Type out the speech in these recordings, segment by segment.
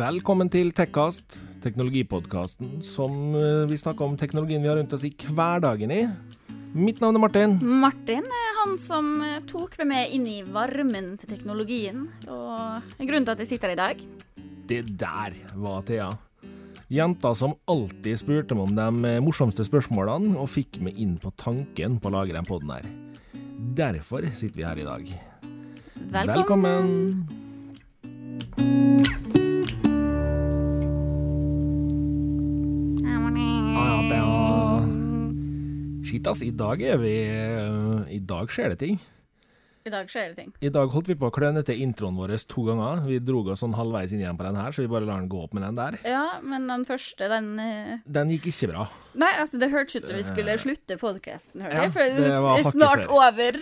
Velkommen til Tekkast, teknologipodkasten som eh, vi snakker om teknologien vi har rundt oss i hverdagen i. Mitt navn er Martin. Martin er han som eh, tok meg med inn i varmen til teknologien, og grunnen til at jeg sitter her i dag. Det der var Thea. Jenta som alltid spurte meg om de eh, morsomste spørsmålene, og fikk meg inn på tanken på å lage den poden her. Derfor sitter vi her i dag. Velkommen. Ah, Shit, ass. I dag er vi uh, I dag skjer det ting. I dag skjer det ting. I dag holdt vi på å kløne til introen vår to ganger. Vi dro oss sånn halvveis inn igjen på den her, så vi bare lar den gå opp med den der. Ja, men den første, den uh... Den gikk ikke bra. Nei, altså, det hørtes ut som vi skulle slutte podkasten, hørte Ja, jeg. For det er snart over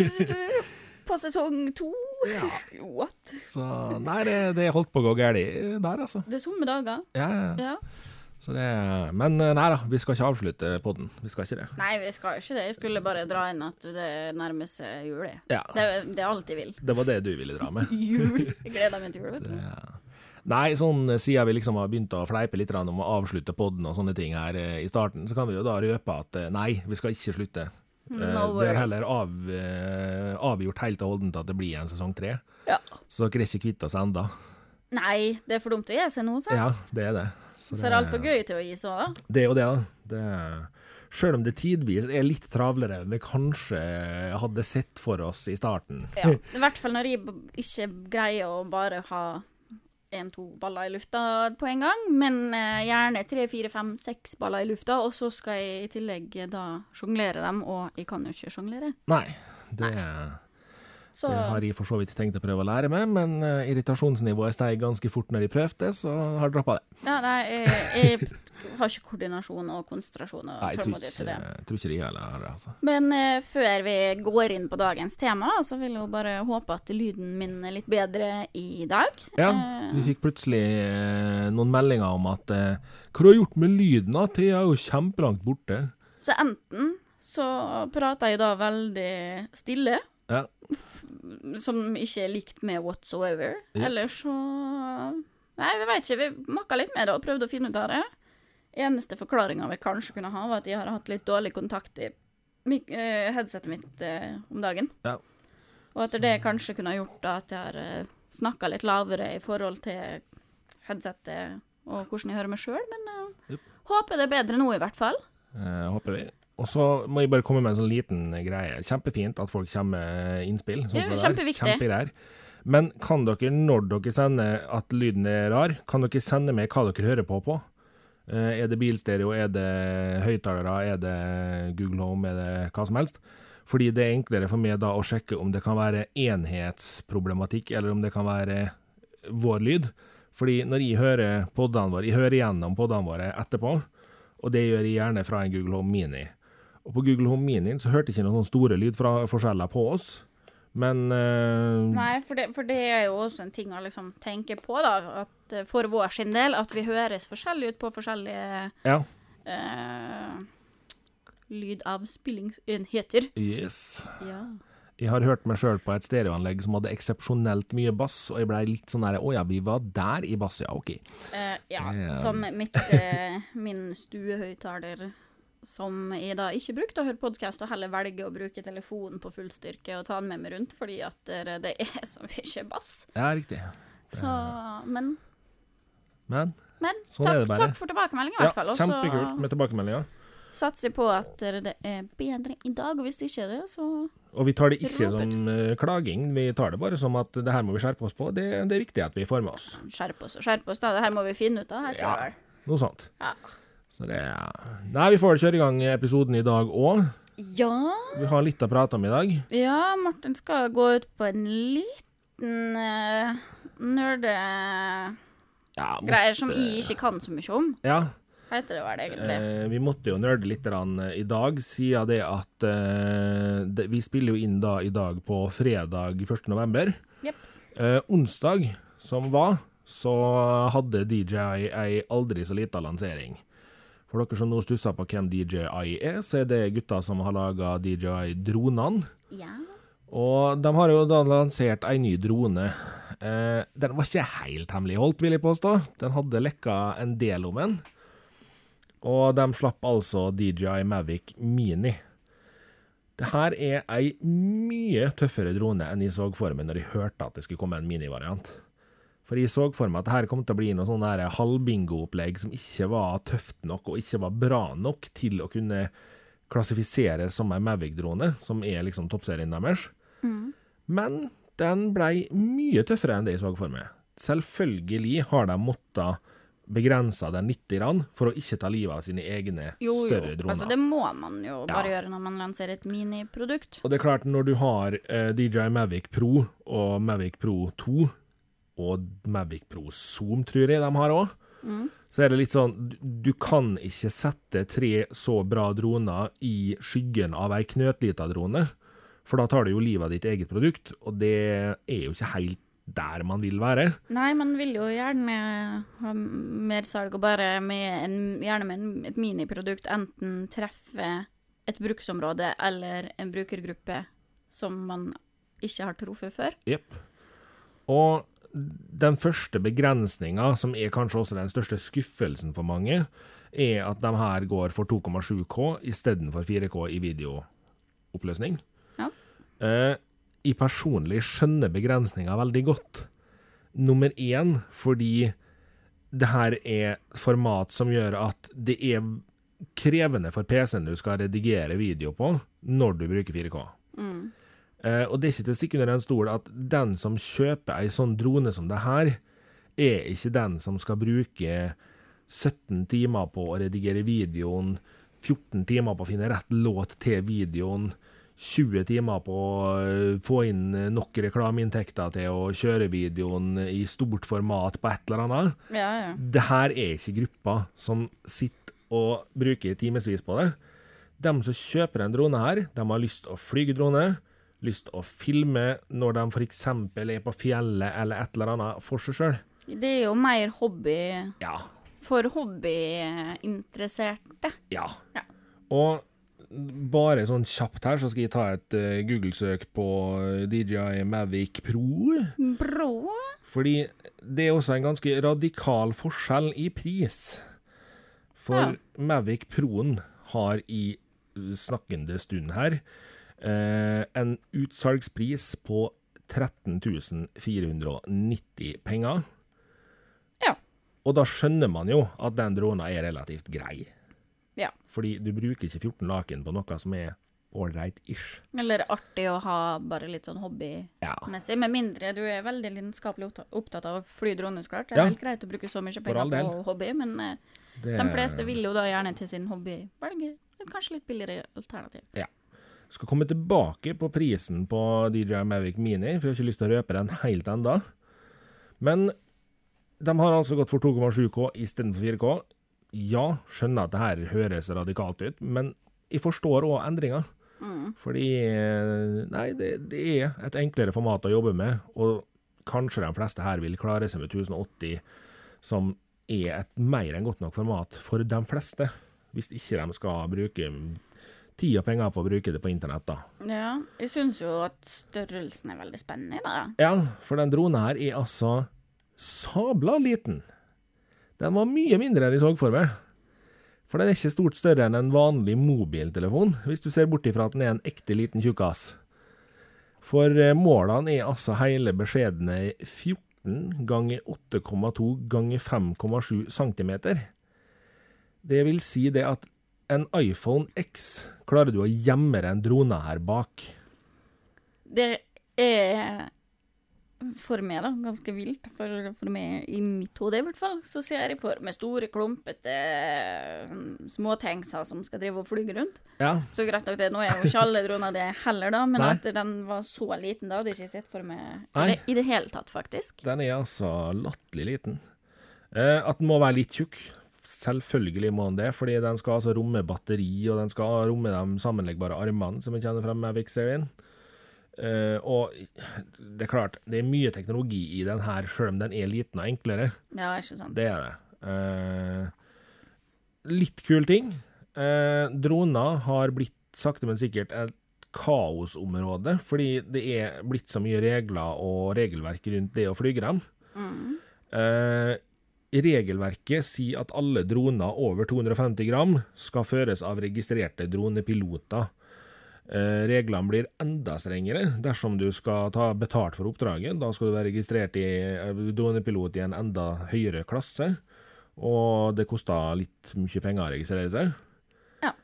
på sesong to. Ja. What? Så nei, det, det holdt på å gå galt der, altså. Det er somme dager. Ja, ja. Ja. Så det, men eh, nei da, vi skal ikke avslutte podden. Vi skal ikke det. Nei, vi skal ikke det. Jeg skulle bare dra inn at det nærmer seg jul. Ja, Det, er- det er alt jeg vil. Det var det du ville dra med. Jul. Jeg gleder meg til jul, vet du. Det, nei, sånn eh, siden vi liksom har begynt å fleipe litt om å avslutte podden og sånne ting her eh, i starten, så kan vi jo da røpe at nei, vi skal ikke slutte. Eh, No det er heller av, avgjort helt og holdent at det blir en sesong tre. Ja. Så dere er ikke kvitt oss enda. Nei, det er for dumt å gi seg nå, så. Ja, det er det. Så det er altfor gøy til å gi så, da. Det er jo det, da. Det, selv om det tidvis er litt travlere enn vi kanskje hadde sett for oss i starten. Ja. I hvert fall når jeg ikke greier å bare ha én-to baller i lufta på en gang, men eh, gjerne tre, fire, fem, seks baller i lufta, og så skal jeg i tillegg eh, da sjonglere dem, og jeg kan jo ikke sjonglere. Nei, det, Så det har jeg for så vidt tenkt å prøve å lære meg, men uh, irritasjonsnivået steg ganske fort når jeg prøvde, så har jeg droppa det. ja, nei, jeg, jeg har ikke koordinasjon og konsentrasjon og tålmodighet til det. jeg tror ikke de heller har det, altså. Men uh, før vi går inn på dagens tema, da, så vil jeg jo bare håpe at lyden min er litt bedre i dag. Ja, Eh, vi fikk plutselig uh, noen meldinger om at Hva har du gjort med lyden, da? Thea er jo kjempelangt borte. Så enten så prater jeg da veldig stille, Ja, som ikke er likt med whatsoever, Ja. eller så Nei, vi veit ikke. Vi makka litt med det og prøvde å finne ut av det. Eneste forklaringa vi kanskje kunne ha, var at jeg har hatt litt dårlig kontakt i eh, headsetet mitt eh, om dagen. Ja. Og at det kanskje kunne ha gjort at jeg har uh, snakka litt lavere i forhold til headsetet og hvordan jeg hører meg sjøl, men uh, håper det er bedre nå, i hvert fall. Uh, håper vi. Og så må jeg bare komme med en sånn liten greie. Kjempefint at folk kommer med innspill. sånn det er kjempeviktig. Kjempegreier. Men kan dere, når dere sender at lyden er rar, kan dere sende med hva dere hører på på? Eh, er det bilstereo, er det høyttalere, er det Google Home, er det hva som helst? Fordi det er enklere for meg da å sjekke om det kan være enhetsproblematikk, eller om det kan være vår lyd. Fordi når jeg hører poddene våre, jeg hører gjennom poddene våre etterpå, og det gjør jeg gjerne fra en Google Home Mini. Og på Google Home Mini så hørte jeg ikke noen store lydforskjeller på oss, men uh, Nei, for det, for det er jo også en ting å liksom tenke på, da. At eh, for vår sin del, at vi høres forskjellig ut på forskjellige Ja. uh, lydavspillingsenheter. Yes. Ja. Jeg har hørt meg sjøl på et stereoanlegg som hadde eksepsjonelt mye bass, og jeg blei litt sånn der Å ja, vi var der i bass, ja, OK. Uh, ja, som mitt, min stuehøyttaler som jeg da ikke brukte å høre podkast, og heller velger å bruke telefonen på full styrke og ta den med meg rundt, fordi at det, det er så mye bass. Ja, riktig. Så, men Men men Sånn er takk, det bare. takk for tilbakemeldingen, i ja, hvert fall. Ja, kjempekult med tilbakemeldinga. satser på at det er bedre i dag, og hvis det ikke er det, så Og vi tar det ikke Robert. som eh, klaging, vi tar det bare som at det her må vi skjerpe oss på. Det, det er viktig at vi får med oss. Skjerpe oss og skjerpe oss. da. Det her må vi finne ut av. her, Ja. Noe sånt. Ja. Så det Nei, vi får kjøre i gang episoden i dag òg. ja. Vi har litt å prate om i dag. Ja, Martin skal gå ut på en liten uh, nerdegreier Ja, som jeg ikke kan så mye om. ja Hva Heter det vel egentlig. eh, vi måtte jo nerde litt eh, i dag, siden det at eh, det, Vi spiller jo inn da i dag på fredag 1. november. Yep. Eh, onsdag som var, så hadde DJI ei aldri så lita lansering. For dere som nå stusser på hvem DJI er, så er det gutta som har laga DJI-dronene. Ja. Og de har jo da lansert ei ny drone. Eh, den var ikke helt hemmeligholdt, vil jeg påstå. Den hadde lekka en del om den. Og de slapp altså DJI Mavic Mini. Det her er ei mye tøffere drone enn jeg så for meg når jeg hørte at det skulle komme en minivariant. For jeg så for meg at det her kom til å bli noe sånn halvbingo-opplegg som ikke var tøft nok og ikke var bra nok til å kunne klassifiseres som en Mavic-drone, som er liksom toppserien deres. Men den blei mye tøffere enn det jeg så for meg. Selvfølgelig har de måttet begrense den litt for å ikke ta livet av sine egne Jo, jo. større droner. Altså, det må man jo bare Ja. gjøre når man lanserer et miniprodukt. Og det er klart, når du har uh, DJI Mavic Pro og Mavic Pro 2, og Mavic Pro Zoom, tror jeg de har òg, så er det litt sånn du- Du kan ikke sette tre så bra droner i skyggen av ei knøttlita drone, for da tar du jo livet av ditt eget produkt, og det er jo ikke helt der man vil være. Nei, man vil jo gjerne ha mer salg, og bare med en, gjerne med en, et miniprodukt enten treffe et bruksområde eller en brukergruppe som man ikke har truffet før. Jepp. Og den første begrensninga, som er kanskje også den største skuffelsen for mange, er at de her går for 2,7K istedenfor 4K i videooppløsning. Ja. Eh, jeg personlig skjønner begrensninga veldig godt. Nummer én fordi det her er format som gjør at det er krevende for PC-en du skal redigere video på, når du bruker 4K. Eh, og det er ikke til å stikke under en stol at den som kjøper ei sånn drone som det her, er ikke den som skal bruke 17 timer på å redigere videoen, 14 timer på å finne rett låt til videoen, 20 timer på å eh, få inn nok reklameinntekter til å kjøre videoen i stort format på et eller annet. Ja, ja. Det her er ikke gruppa som sitter og bruker timevis på det. De som kjøper en drone her, de har lyst til å flyge drone, lyst til å filme når de f.eks. er på fjellet eller et eller annet for seg sjøl. Det er jo mer hobby Ja. for hobbyinteresserte. Ja. Ja. Og bare sånn kjapt her, så skal jeg ta et uh, Google-søk på eh, DJI Mavic Pro. Bro. Fordi det er også en ganske radikal forskjell i pris. For Ja. Mavic Proen har i snakkende stund her eh, en utsalgspris på 13 490 penger. Ja. Og da skjønner man jo at den drona er relativt grei. Ja. Fordi du bruker ikke 14 laken på noe som er ålreit-ish. Eller artig å ha bare litt sånn hobbymessig. Ja. Med mindre du er veldig lidenskapelig opptatt av å fly drone, så klart. Det er Ja. helt greit å bruke så mye penger på hobby, men eh, Det- de fleste vil jo da gjerne til sin hobby velge et kanskje litt billigere alternativ. Skal komme tilbake på prisen på DJI Mavic Mini, for jeg har ikke lyst til å røpe den helt enda. Men de har altså gått for 2,7K istedenfor 4K. Ja, skjønner at det her høres radikalt ut, men jeg forstår òg endringa. Fordi eh, Nei, det, det er et enklere format å jobbe med, og kanskje de fleste her vil klare seg med 1080, som er et mer enn godt nok format for de fleste. Hvis ikke de skal bruke tid og penger på å bruke det på internett, da. Ja, jeg syns jo at størrelsen er veldig spennende, da. Ja, for den dronen her er altså sabla liten. Den var mye mindre enn jeg så for meg. For den er ikke stort større enn en vanlig mobiltelefon, hvis du ser bort ifra at den er en ekte liten tjukkas. For eh, målene er altså hele beskjedne 14 ganger 8,2 ganger 5,7 cm. Det vil si det at en iPhone X klarer du å gjemme en drone her bak. Det er for meg, da, ganske vilt. For, for meg, i mitt hode i hvert fall, så ser jeg for meg store, klumpete små småtengser som skal drive og flyge rundt. Ja, Så greit nok det, nå er jo ikke alle droner det heller, da, men Nei. at den var så liten, da hadde jeg ikke sett for meg det, i det hele tatt, faktisk. Den er altså latterlig liten. Eh, at den må være litt tjukk. Selvfølgelig må den det, fordi den skal altså romme batteri, og den skal romme de sammenleggbare armene som vi kjenner fra Mavic-serien. Uh, og det er klart, det er mye teknologi i den her, sjøl om den er liten og enklere. Ja, ikke sant. Det er det. Uh, litt kul ting. Uh, droner har blitt sakte, men sikkert et kaosområde, fordi det er blitt så mye regler og regelverk rundt det å flyge dem. Eh, regelverket sier at alle droner over 250 gram skal føres av registrerte dronepiloter. Eh, reglene blir enda strengere dersom du skal ta betalt for oppdraget. Da skal du være registrert i eh, dronepilot i en enda høyere klasse, og det koster litt mye penger å registrere seg. Ja.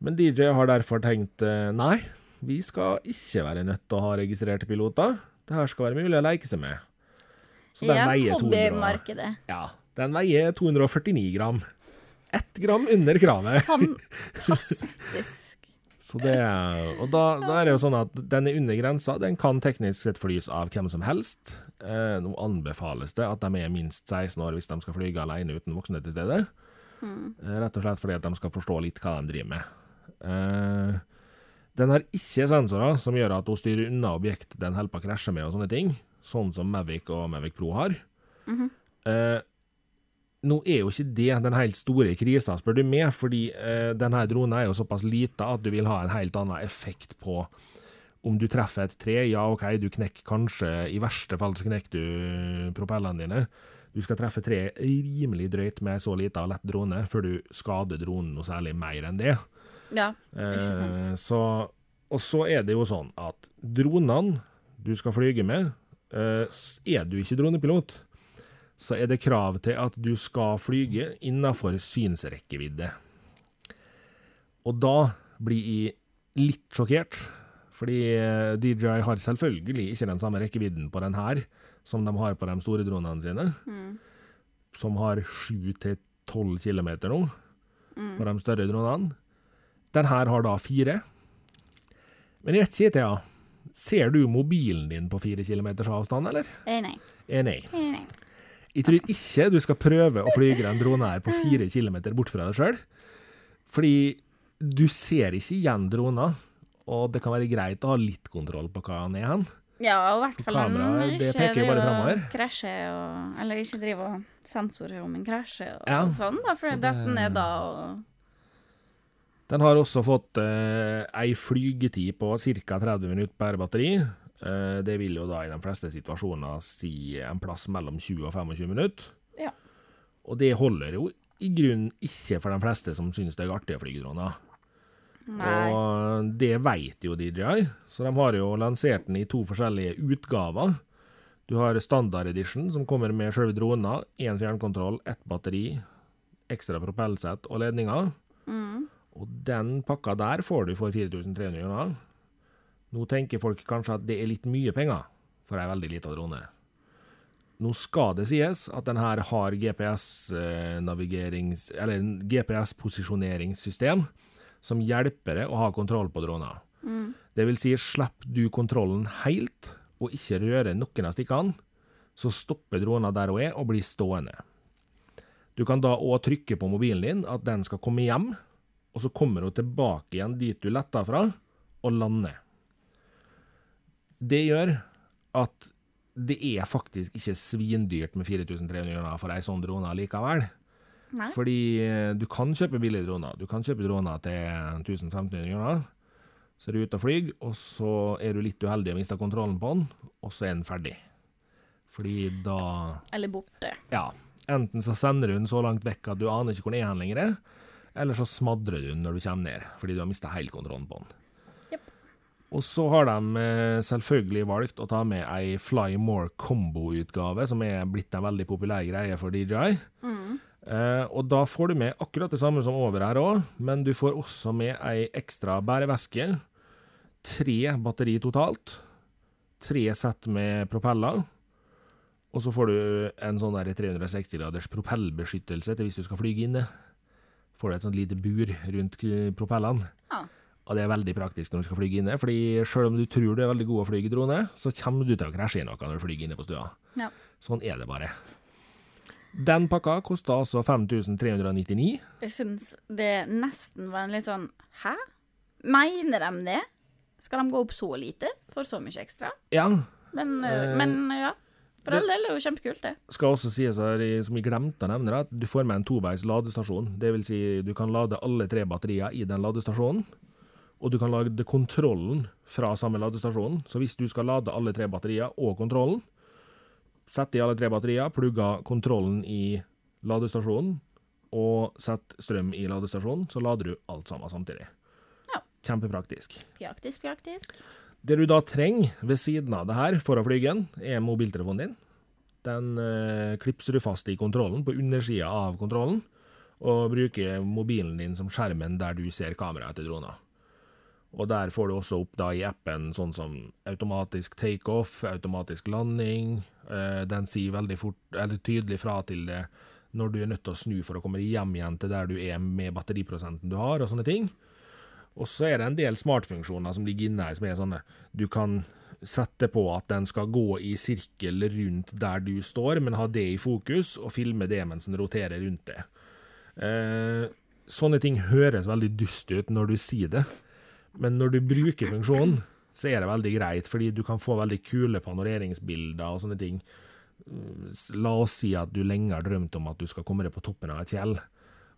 Men DJ har derfor tenkt eh, nei, vi skal ikke være nødt til å ha registrerte piloter. Det her skal være mulig å leke seg med. Så den Igjen veier 200 hobbymarkedet. Ja, den veier 249 gram. Ett gram under kravet. Fantastisk. Så det, og da, da er det jo sånn at den er under grensa. Den kan teknisk sett flys av hvem som helst. Eh, nå anbefales det at de er minst 16 år hvis de skal flyge alene uten voksne til stede. Eh, rett og slett fordi at de skal forstå litt hva de driver med. Eh, den har ikke sensorer som gjør at hun styrer unna objekt den holder på å krasje med og sånne ting, sånn som Mavic og Mavic Pro har. Eh, nå er jo ikke det den helt store krisa, spør du meg, fordi eh, denne dronen er jo såpass lita at du vil ha en helt annen effekt på om du treffer et tre. Ja, OK, du knekker kanskje, i verste fall så knekker du propellene dine. Du skal treffe tre rimelig drøyt med så lita og lett drone før du skader dronen noe særlig mer enn det. Ja, ikke sant. Eh, så, og så er det jo sånn at dronene du skal flyge med, eh, er du ikke dronepilot, så er det krav til at du skal flyge innenfor synsrekkevidde. Og da blir jeg litt sjokkert, fordi DJI har selvfølgelig ikke den samme rekkevidden på den her som de har på de store dronene sine, som har 7-12 km nå på de større dronene. Den her har da fire. Men jeg vet ikke, Thea. Ser du mobilen din på fire kilometers avstand, eller? Eh, nei. Eh, nei. Eh, nei. Jeg tror ikke du skal prøve å flyge en drone her på fire kilometer bort fra deg sjøl. Fordi du ser ikke igjen droner, og det kan være greit å ha litt kontroll på hva han er hen. Ja, og i hvert fall han ikke driver og krasjer og Eller ikke driver og sensorer om en krasjer og, Ja, og sånn, da, for så det det- detter ned da og Den har også fått eh, ei flygetid på ca. 30 minutter per batteri. Eh, det vil jo da i de fleste situasjoner si en plass mellom 20 og 25 minutter. Ja. Og det holder jo i grunnen ikke for de fleste som syns det er artig å fly droner. Og det vet jo DJI, så de har jo lansert den i to forskjellige utgaver. Du har standard edition, som kommer med sjølve drona, én fjernkontroll, ett batteri, ekstra propellsett og ledninger. Mm. Og den pakka der får du for 4300 kroner. Nå tenker folk kanskje at det er litt mye penger for ei veldig lita drone. Nå skal det sies at den her har GPS-navigerings... Eller GPS-posisjoneringssystem som hjelper deg å ha kontroll på drona. Det vil si, slipper du kontrollen helt, og ikke rører noen av stikkene, så stopper dronen der hun er, og blir stående. Du kan da òg trykke på mobilen din at den skal komme hjem, og så kommer hun tilbake igjen dit du letta fra, og lander. Det gjør at det er faktisk ikke svindyrt med 4300 kroner for ei sånn drone likevel. Nei. Fordi eh, du kan kjøpe billige droner. Du kan kjøpe droner til 1500 kroner. Så er du ute og flyr, og så er du litt uheldig og mister kontrollen på den, og så er den ferdig. Fordi da Eller borte. Ja. Enten så sender du den så langt vekk at du aner ikke hvor den er hen lenger, eller så smadrer du den når du kommer ned, fordi du har mista helt kontrollen på den. Og så har de eh, selvfølgelig valgt å ta med ei Fly More Combo-utgave, som er blitt en veldig populær greie for DJI. Eh, og da får du med akkurat det samme som over her òg, men du får også med ei ekstra bæreveske. Tre batteri totalt. Tre sett med propeller. Og så får du en sånn 360 graders propellbeskyttelse til hvis du skal flyge inne. Får du et sånt lite bur rundt propellene. Ja. Og det er veldig praktisk når du skal flyge inne, fordi selv om du tror du er veldig god å flyge drone, så kommer du til å krasje i noe når du flyger inne på stua. Ja. Sånn er det bare. Den pakka kosta altså 5399. Jeg syns det nesten var en litt sånn Hæ? Mener de det? Skal de gå opp så lite for så mye ekstra? Ja, Men, Eh, men ja. For all del er jo kjempekult, det. skal også sies her, som jeg glemte å nevne, at du får med en toveis ladestasjon. Det vil si, du kan lade alle tre batterier i den ladestasjonen. Og du kan lage kontrollen fra samme ladestasjon. Så hvis du skal lade alle tre batterier og kontrollen, sett i alle tre batterier, plugga kontrollen i ladestasjonen, og sett strøm i ladestasjonen, så lader du alt sammen samtidig. Ja. Kjempepraktisk. Praktisk, praktisk. Det du da trenger ved siden av det her for å flyge er mobiltelefonen din. Den eh, klipser du fast i kontrollen, på undersida av kontrollen, og bruker mobilen din som skjermen der du ser kameraet til drona. Og der får du også opp da i appen sånn som automatisk takeoff, automatisk landing. Eh, den sier veldig fort, eller tydelig fra til det når du er nødt til å snu for å komme hjem igjen til der du er med batteriprosenten du har, og sånne ting. Og så er det en del smartfunksjoner som ligger inne her, som er sånne Du kan sette på at den skal gå i sirkel rundt der du står, men ha det i fokus, og filme det mens den roterer rundt det. Eh, sånne ting høres veldig dust ut når du sier det, men når du bruker funksjonen, så er det veldig greit, fordi du kan få veldig kule panoreringsbilder og sånne ting. La oss si at du lenge har drømt om at du skal komme deg på toppen av et fjell,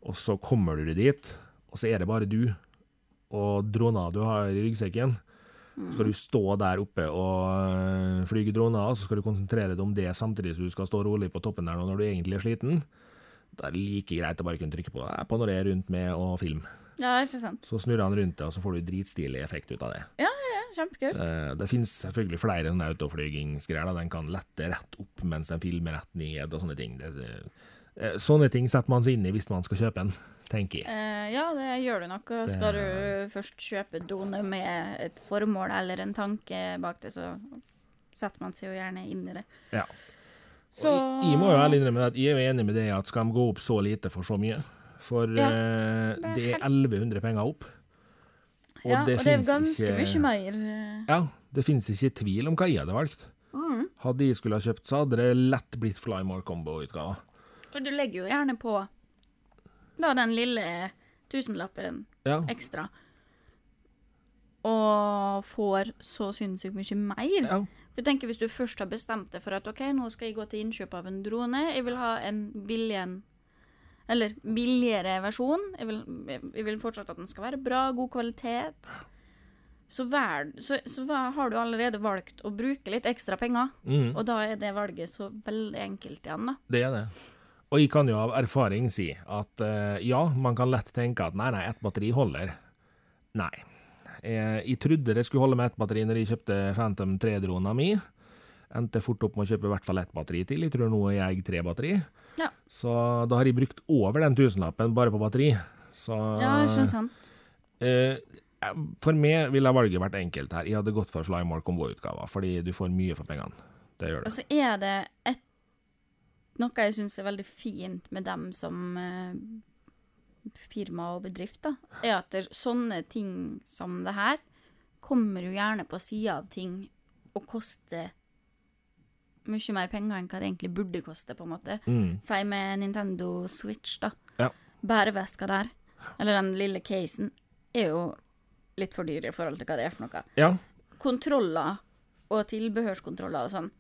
og så kommer du deg dit, og så er det bare du og drona du har i ryggsekken. Så skal du stå der oppe og øh, flyge droner, og så skal du konsentrere deg om det samtidig som du skal stå rolig på toppen der når du egentlig er sliten. Det er like greit å bare kunne trykke på det på når er rundt med og film. Ja, ikke sant. Så snurrer han rundt det, og så får du dritstilig effekt ut av det. Ja, kjempekult. Det, det finnes selvfølgelig flere sånne autoflygingsgreier. Den kan lette rett opp mens den filmer rett ned og sånne ting. Det, eh, sånne ting setter man seg inn i hvis man skal kjøpe en, tenker jeg. Eh, ja, det gjør du nok. Og Det- skal du først kjøpe drone med et formål eller en tanke bak det, så setter man seg jo gjerne inn i det. Ja. Så jeg, jeg må jo ærlig innrømme at jeg er enig med deg at skal de gå opp så lite for så mye? For Ja, eh, det er det er 1100 penger opp. Og ja, det og det er ganske ikke mye mer. eh, Ja, det finnes ikke tvil om hva jeg hadde valgt. Mm. Hadde jeg skulle ha kjøpt, så hadde det lett blitt Flymore Combo-utgava. Og du legger jo gjerne på da den lille tusenlappen Ja. ekstra. Og får så sinnssykt mye mer. ja. For tenker Hvis du først har bestemt deg for at ok, nå skal jeg gå til innkjøp av en drone, jeg vil ha en billig en Eller billigere versjon. Jeg vil, jeg vil fortsatt at den skal være bra, god kvalitet. Så, vær, så, så har du allerede valgt å bruke litt ekstra penger, Mm, og da er det valget så veldig enkelt igjen, da. det er det. Og jeg kan jo av erfaring si at uh, ja, man kan lett tenke at nei, nei, ett batteri holder. Nei. Jeg, jeg trodde det skulle holde med ett batteri når jeg kjøpte Phantom 3-drona mi. Endte fort opp med å kjøpe i hvert fall ett batteri til. Jeg tror nå er jeg tre batteri. Ja. Så da har jeg brukt over den tusenlappen bare på batteri. Så Ja, ikke sant? eh, For meg ville valget vært enkelt her. Jeg hadde gått for Flymore Combo-utgava, fordi du får mye for pengene. Det gjør du. Og så er det et, noe jeg syns er veldig fint med dem som eh, firma og bedrift, da, er at det, sånne ting som det her kommer jo gjerne på sida av ting og koster mye mer penger enn hva det egentlig burde koste, på en måte. Mm. Si med Nintendo Switch, da. Ja. Bæreveska der, eller den lille casen, er jo litt for dyr i forhold til hva det er for noe Ja. kontroller og tilbehørskontroller og sånn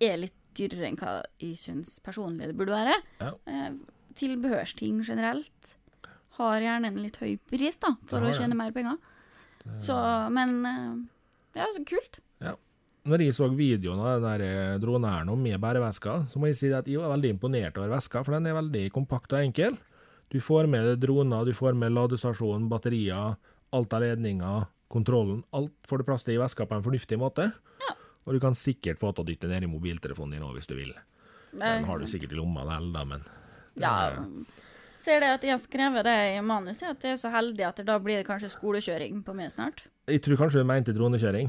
er litt dyrere enn hva jeg syns personlig det burde være. Ja. Eh, tilbehørsting generelt har gjerne en litt høy pris, da, for å tjene mer penger. Så, men eh, Ja, kult. kult. Når jeg så videoen av den der eh, dronen her med bæreveska, så må jeg si at jeg var veldig imponert over veska, for den er veldig kompakt og enkel. Du får med droner, du får med ladestasjon, batterier, alt av ledninger, kontrollen. Alt får du plass til i veska på en fornuftig måte. Ja. Og du kan sikkert få til å dytte ned i mobiltelefonen din òg, hvis du vil. Den har du sikkert i lomma likevel, da, men Ja. Ser det at jeg har skrevet det i manuset, at jeg er så heldig at da blir det kanskje skolekjøring på meg snart. Jeg tror kanskje du mente dronekjøring.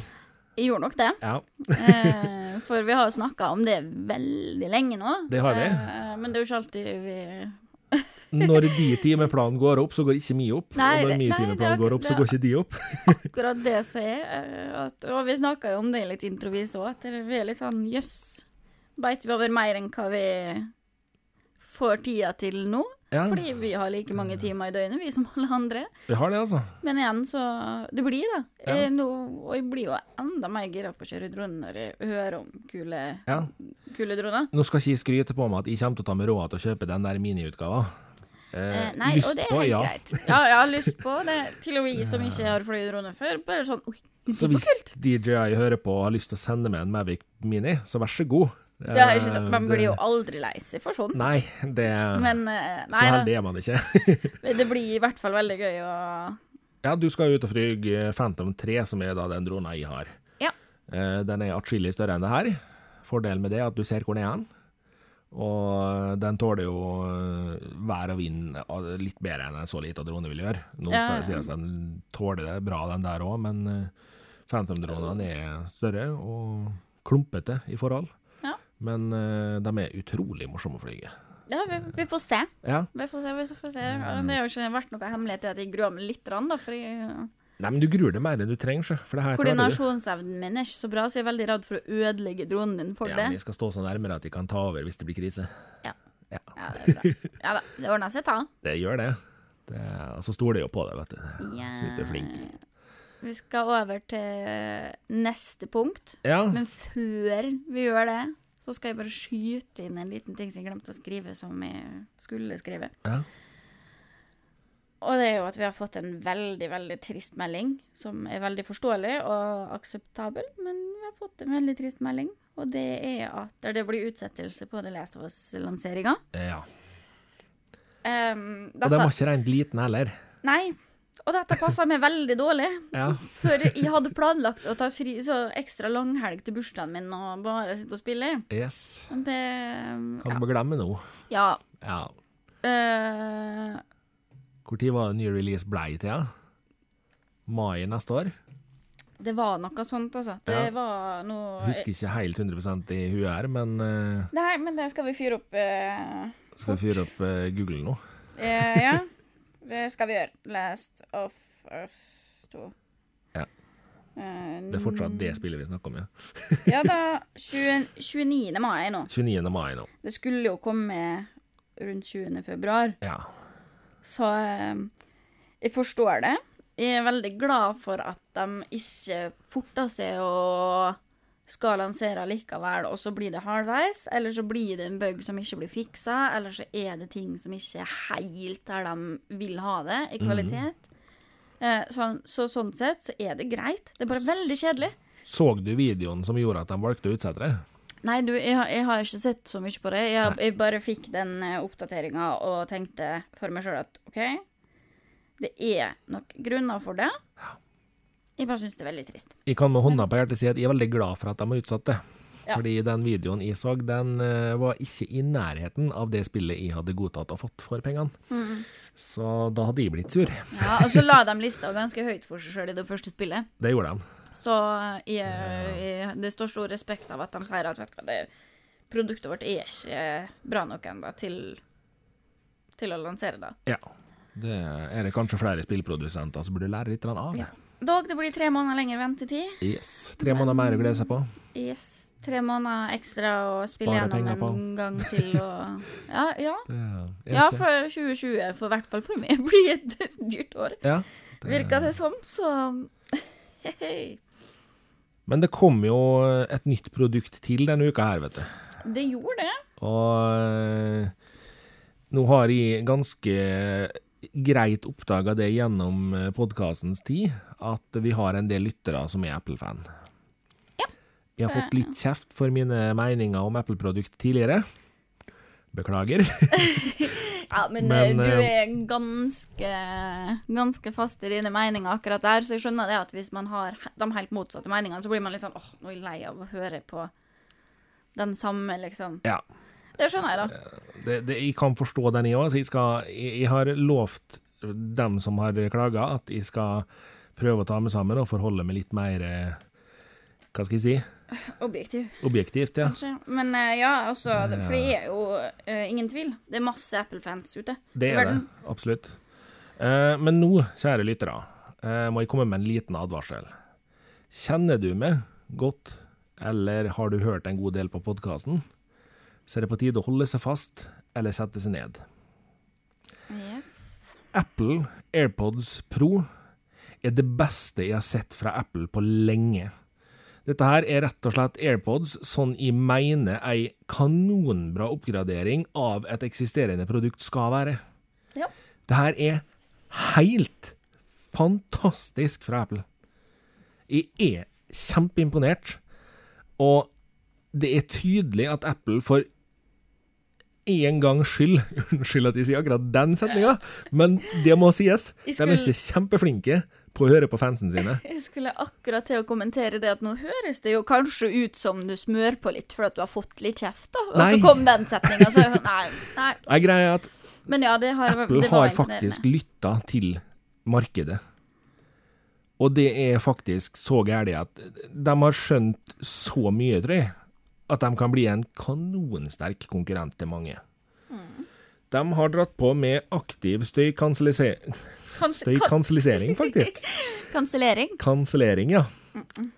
Jeg gjorde nok det. Ja. Eh, for vi har jo snakka om det veldig lenge nå. Det har vi. Eh, men det er jo ikke alltid vi Når de timeplanen går opp, så går ikke mi opp. Nei, og når min timeplan går opp, så går ikke de opp. akkurat det som er. eh, og vi snakka jo om det litt introvis òg, at vi er litt sånn jøss. Beit vi over mer enn hva vi får tida til nå? Ja, Fordi vi har like mange timer i døgnet, vi som alle andre. vi har det, altså. Men igjen, så Det blir, det. Ja. Jeg, nå, og jeg blir jo enda mer gira på å kjøre drone når jeg hører om kule, Ja. kule droner. Nå skal ikke jeg skryte på meg at jeg kommer til å ta meg råd til å kjøpe den der miniutgava. Eh, nei, lyst og det er på, helt ja. greit. Ja, jeg har lyst på det. Til og med som ikke har fløyet drone før. Bare sånn Oi, Så hvis. DJI hører på og har lyst til å sende meg en Mavic Mini, så vær så god. Det er ikke sant. Man Eh, blir jo aldri lei seg for sånt. Nei, det Men eh, Så nei da. heldig er man ikke. Det blir i hvert fall veldig gøy å Ja, du skal jo ut og flyge Phantom 3, som er da den drona jeg har. Ja. Eh, Den er atskillig større enn det her. Fordelen med det er at du ser hvor den er hen. Og den tåler jo vær og vind litt bedre enn en så liten drone vil gjøre. Nå skal det sies at den tåler det bra, den der òg, men Phantom-dronene er større og klumpete i forhold. Ja. Men eh, de er utrolig morsomme å flyge. Ja, vi, vi får se. Ja. Vi får se, vi får se. Det har jo ikke vært noe hemmelighet i at jeg gruer meg litt, da, fordi Nei, men du gruer deg mer enn du trenger. For det her koordinasjonsevnen min er ikke så bra, så jeg er veldig redd for å ødelegge dronen din for Ja, det. men jeg skal stå så nærmere at de kan ta over hvis det blir krise. Ja. Ja. Ja, det er bra. Ja da, det ordner seg, ta. Det gjør det. det så stoler jeg jo på deg, vet du. Ja. Syns du er flink. Vi skal over til neste punkt, Ja. men før vi gjør det, så skal jeg bare skyte inn en liten ting som jeg glemte å skrive, som jeg skulle skrive. ja. Og det er jo at vi har fått en veldig, veldig trist melding, som er veldig forståelig og akseptabel, men vi har fått en veldig trist melding, og det er at det blir utsettelse på The Last of Us-lanseringa. ja. Um, Og det var ikke rent liten heller. Nei, og dette passa meg veldig dårlig. Ja. For jeg hadde planlagt å ta fri så ekstra langhelg til bursdagen min og bare sitte og spille. Yes. Det Kan Ja. du bare glemme nå. ja Ja. Uh, Hvor tid var det ny release blei til? Ja? Mai neste år? det var noe sånt, altså. Det Ja. var noe Husker ikke helt 100 i huet her, men uh, Nei, men det skal vi fyre opp. uh, skal vi fyre opp uh, Google nå? eh, ja, det skal vi gjøre. Last of Us 2. Ja. Eh, Det er fortsatt det spillet vi snakker om, ja. Ja da. 20, 29. mai nå. 29. mai nå. Det skulle jo komme rundt 20. februar. Ja. Så eh, jeg forstår det. Jeg er veldig glad for at de ikke forta seg og skal lansere likevel, og så blir det halvveis, eller så blir det en bug som ikke blir fiksa, eller så er det ting som ikke er helt der de vil ha det, i kvalitet. Eh, så, så sånn sett så er det greit. Det er bare veldig kjedelig. Så du videoen som gjorde at de valgte å utsette det? Nei, du, jeg, jeg har ikke sett så mye på det. Jeg, jeg bare fikk den uh, oppdateringa og tenkte for meg sjøl at OK, det er nok grunner for det. Jeg bare syns det er veldig trist. Jeg kan med hånda på hjertet si at jeg er veldig glad for at de har utsatt det. Ja. Fordi den videoen jeg så, den eh, var ikke i nærheten av det spillet jeg hadde godtatt og fått for pengene. Så da hadde jeg blitt sur. Ja, Og så la de lista ganske høyt for seg sjøl i det første spillet. Det gjorde de. Så jeg, jeg, det står stor respekt av at de sier at du det, produktet vårt er ikke bra nok ennå til, til å lansere det. Ja. Det er det kanskje flere spillprodusenter som burde lære litt av. Ja. Dog, det blir tre måneder lengre ventetid. Yes. Tre måneder mer å glede seg på. Yes. Tre måneder ekstra å spille Spare gjennom en gang til og Ja, ja. Ja, for 2020, for i hvert fall for meg, blir et dyrt år. ja, det- Virker det som, så hei. Men det kom jo et nytt produkt til denne uka her, vet du. Det gjorde det. Og eh, nå har jeg ganske greit oppdaga det gjennom podkastens tid, at vi har en del lyttere som er Apple-fan. Ja. Jeg har fått litt kjeft for mine meninger om Apple-produkt tidligere. Beklager. Ja, men, Men, eh, du eh, er ganske, ganske fast i dine meninger akkurat der, så jeg skjønner det at hvis man har de helt motsatte meningene, så blir man litt sånn åh, nå er jeg lei av å høre på den samme, liksom. Ja. Det skjønner jeg, da. Det, det, jeg kan forstå den, jeg òg. Jeg, jeg, jeg har lovt dem som har klaga, at jeg skal prøve å ta meg sammen og forholde meg litt mer eh, Hva skal jeg si? Objektiv, Objektivt, ja. kanskje. Men eh, ja, altså, for det er jo uh, ingen tvil. Det er masse Apple-fans ute. Det er det, absolutt. Uh, men nå, kjære lyttere, uh, må jeg komme med en liten advarsel. Kjenner du meg godt, eller har du hørt en god del på podkasten, så er det på tide å holde seg fast eller sette seg ned. Yes. Apple AirPods Pro er det beste jeg har sett fra Apple på lenge. Dette her er rett og slett AirPods sånn jeg mener ei kanonbra oppgradering av et eksisterende produkt skal være. Ja. Det her er helt fantastisk fra Apple. Jeg er kjempeimponert, og det er tydelig at Apple for en gangs skyld Unnskyld at jeg sier akkurat den setninga, men det må sies. De er ikke kjempeflinke på å høre på fansen sine. Jeg skulle akkurat til å kommentere det at nå høres det jo kanskje ut som du smør på litt for at du har fått litt kjeft, da. Og Nei. så kom den setninga, så sånn Nei. nei. Jeg greier at Men ja, det har Apple det var har faktisk lytta til markedet. Og det er faktisk så gærent at de har skjønt så mye, tror jeg, at de kan bli en kanonsterk konkurrent til mange. De har dratt på med aktiv støykansellisering, Kans- støykansellisering faktisk. Kansellering. Kansellering, ja.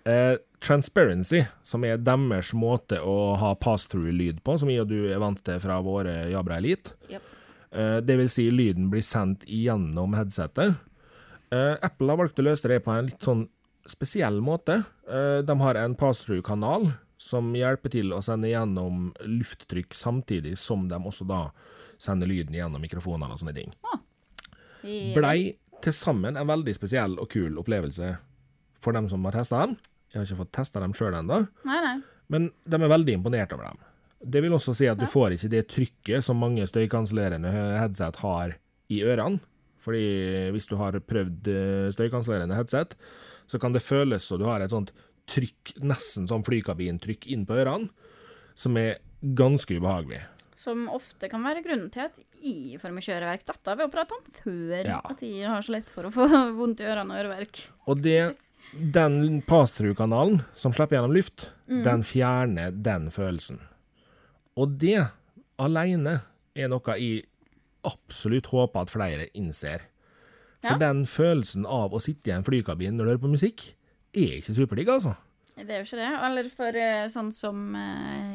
Eh, transparency, som er deres måte å ha pass-through-lyd på, som jeg og du er vant til fra våre Jabra Elite. Yep. Eh, Det vil si lyden blir sendt gjennom headsetet. Eh, Apple har valgt å løse det på en litt sånn spesiell måte. Eh, De har en pass-through-kanal som hjelper til å sende gjennom lufttrykk samtidig som de også da sender lyden gjennom mikrofonene og sånne ting. I- Blei til sammen en veldig spesiell og kul opplevelse for dem som har testa dem. Jeg har ikke fått testa dem sjøl ennå, men de er veldig imponert over dem. Det vil også si at du får ikke det trykket som mange støykansellerende headset har i ørene. Fordi hvis du har prøvd eh, støykansellerende headset, så kan det føles som du har et sånt trykk, nesten som flykabintrykk inn på ørene, som er ganske ubehagelig. Som ofte kan være grunnen til at jeg får av kjøreverk. Dette har vi jo pratet om før. Ja. At jeg har så lett for å få vondt i ørene og øreverk. Og det, den pass-through-kanalen som slipper gjennom luft, den fjerner den følelsen. Og det alene er noe jeg absolutt håper at flere innser. For Ja. den følelsen av å sitte i en flykabin når du hører på musikk, er ikke superdigg, altså. Det er jo ikke det. Eller for eh, sånn som eh,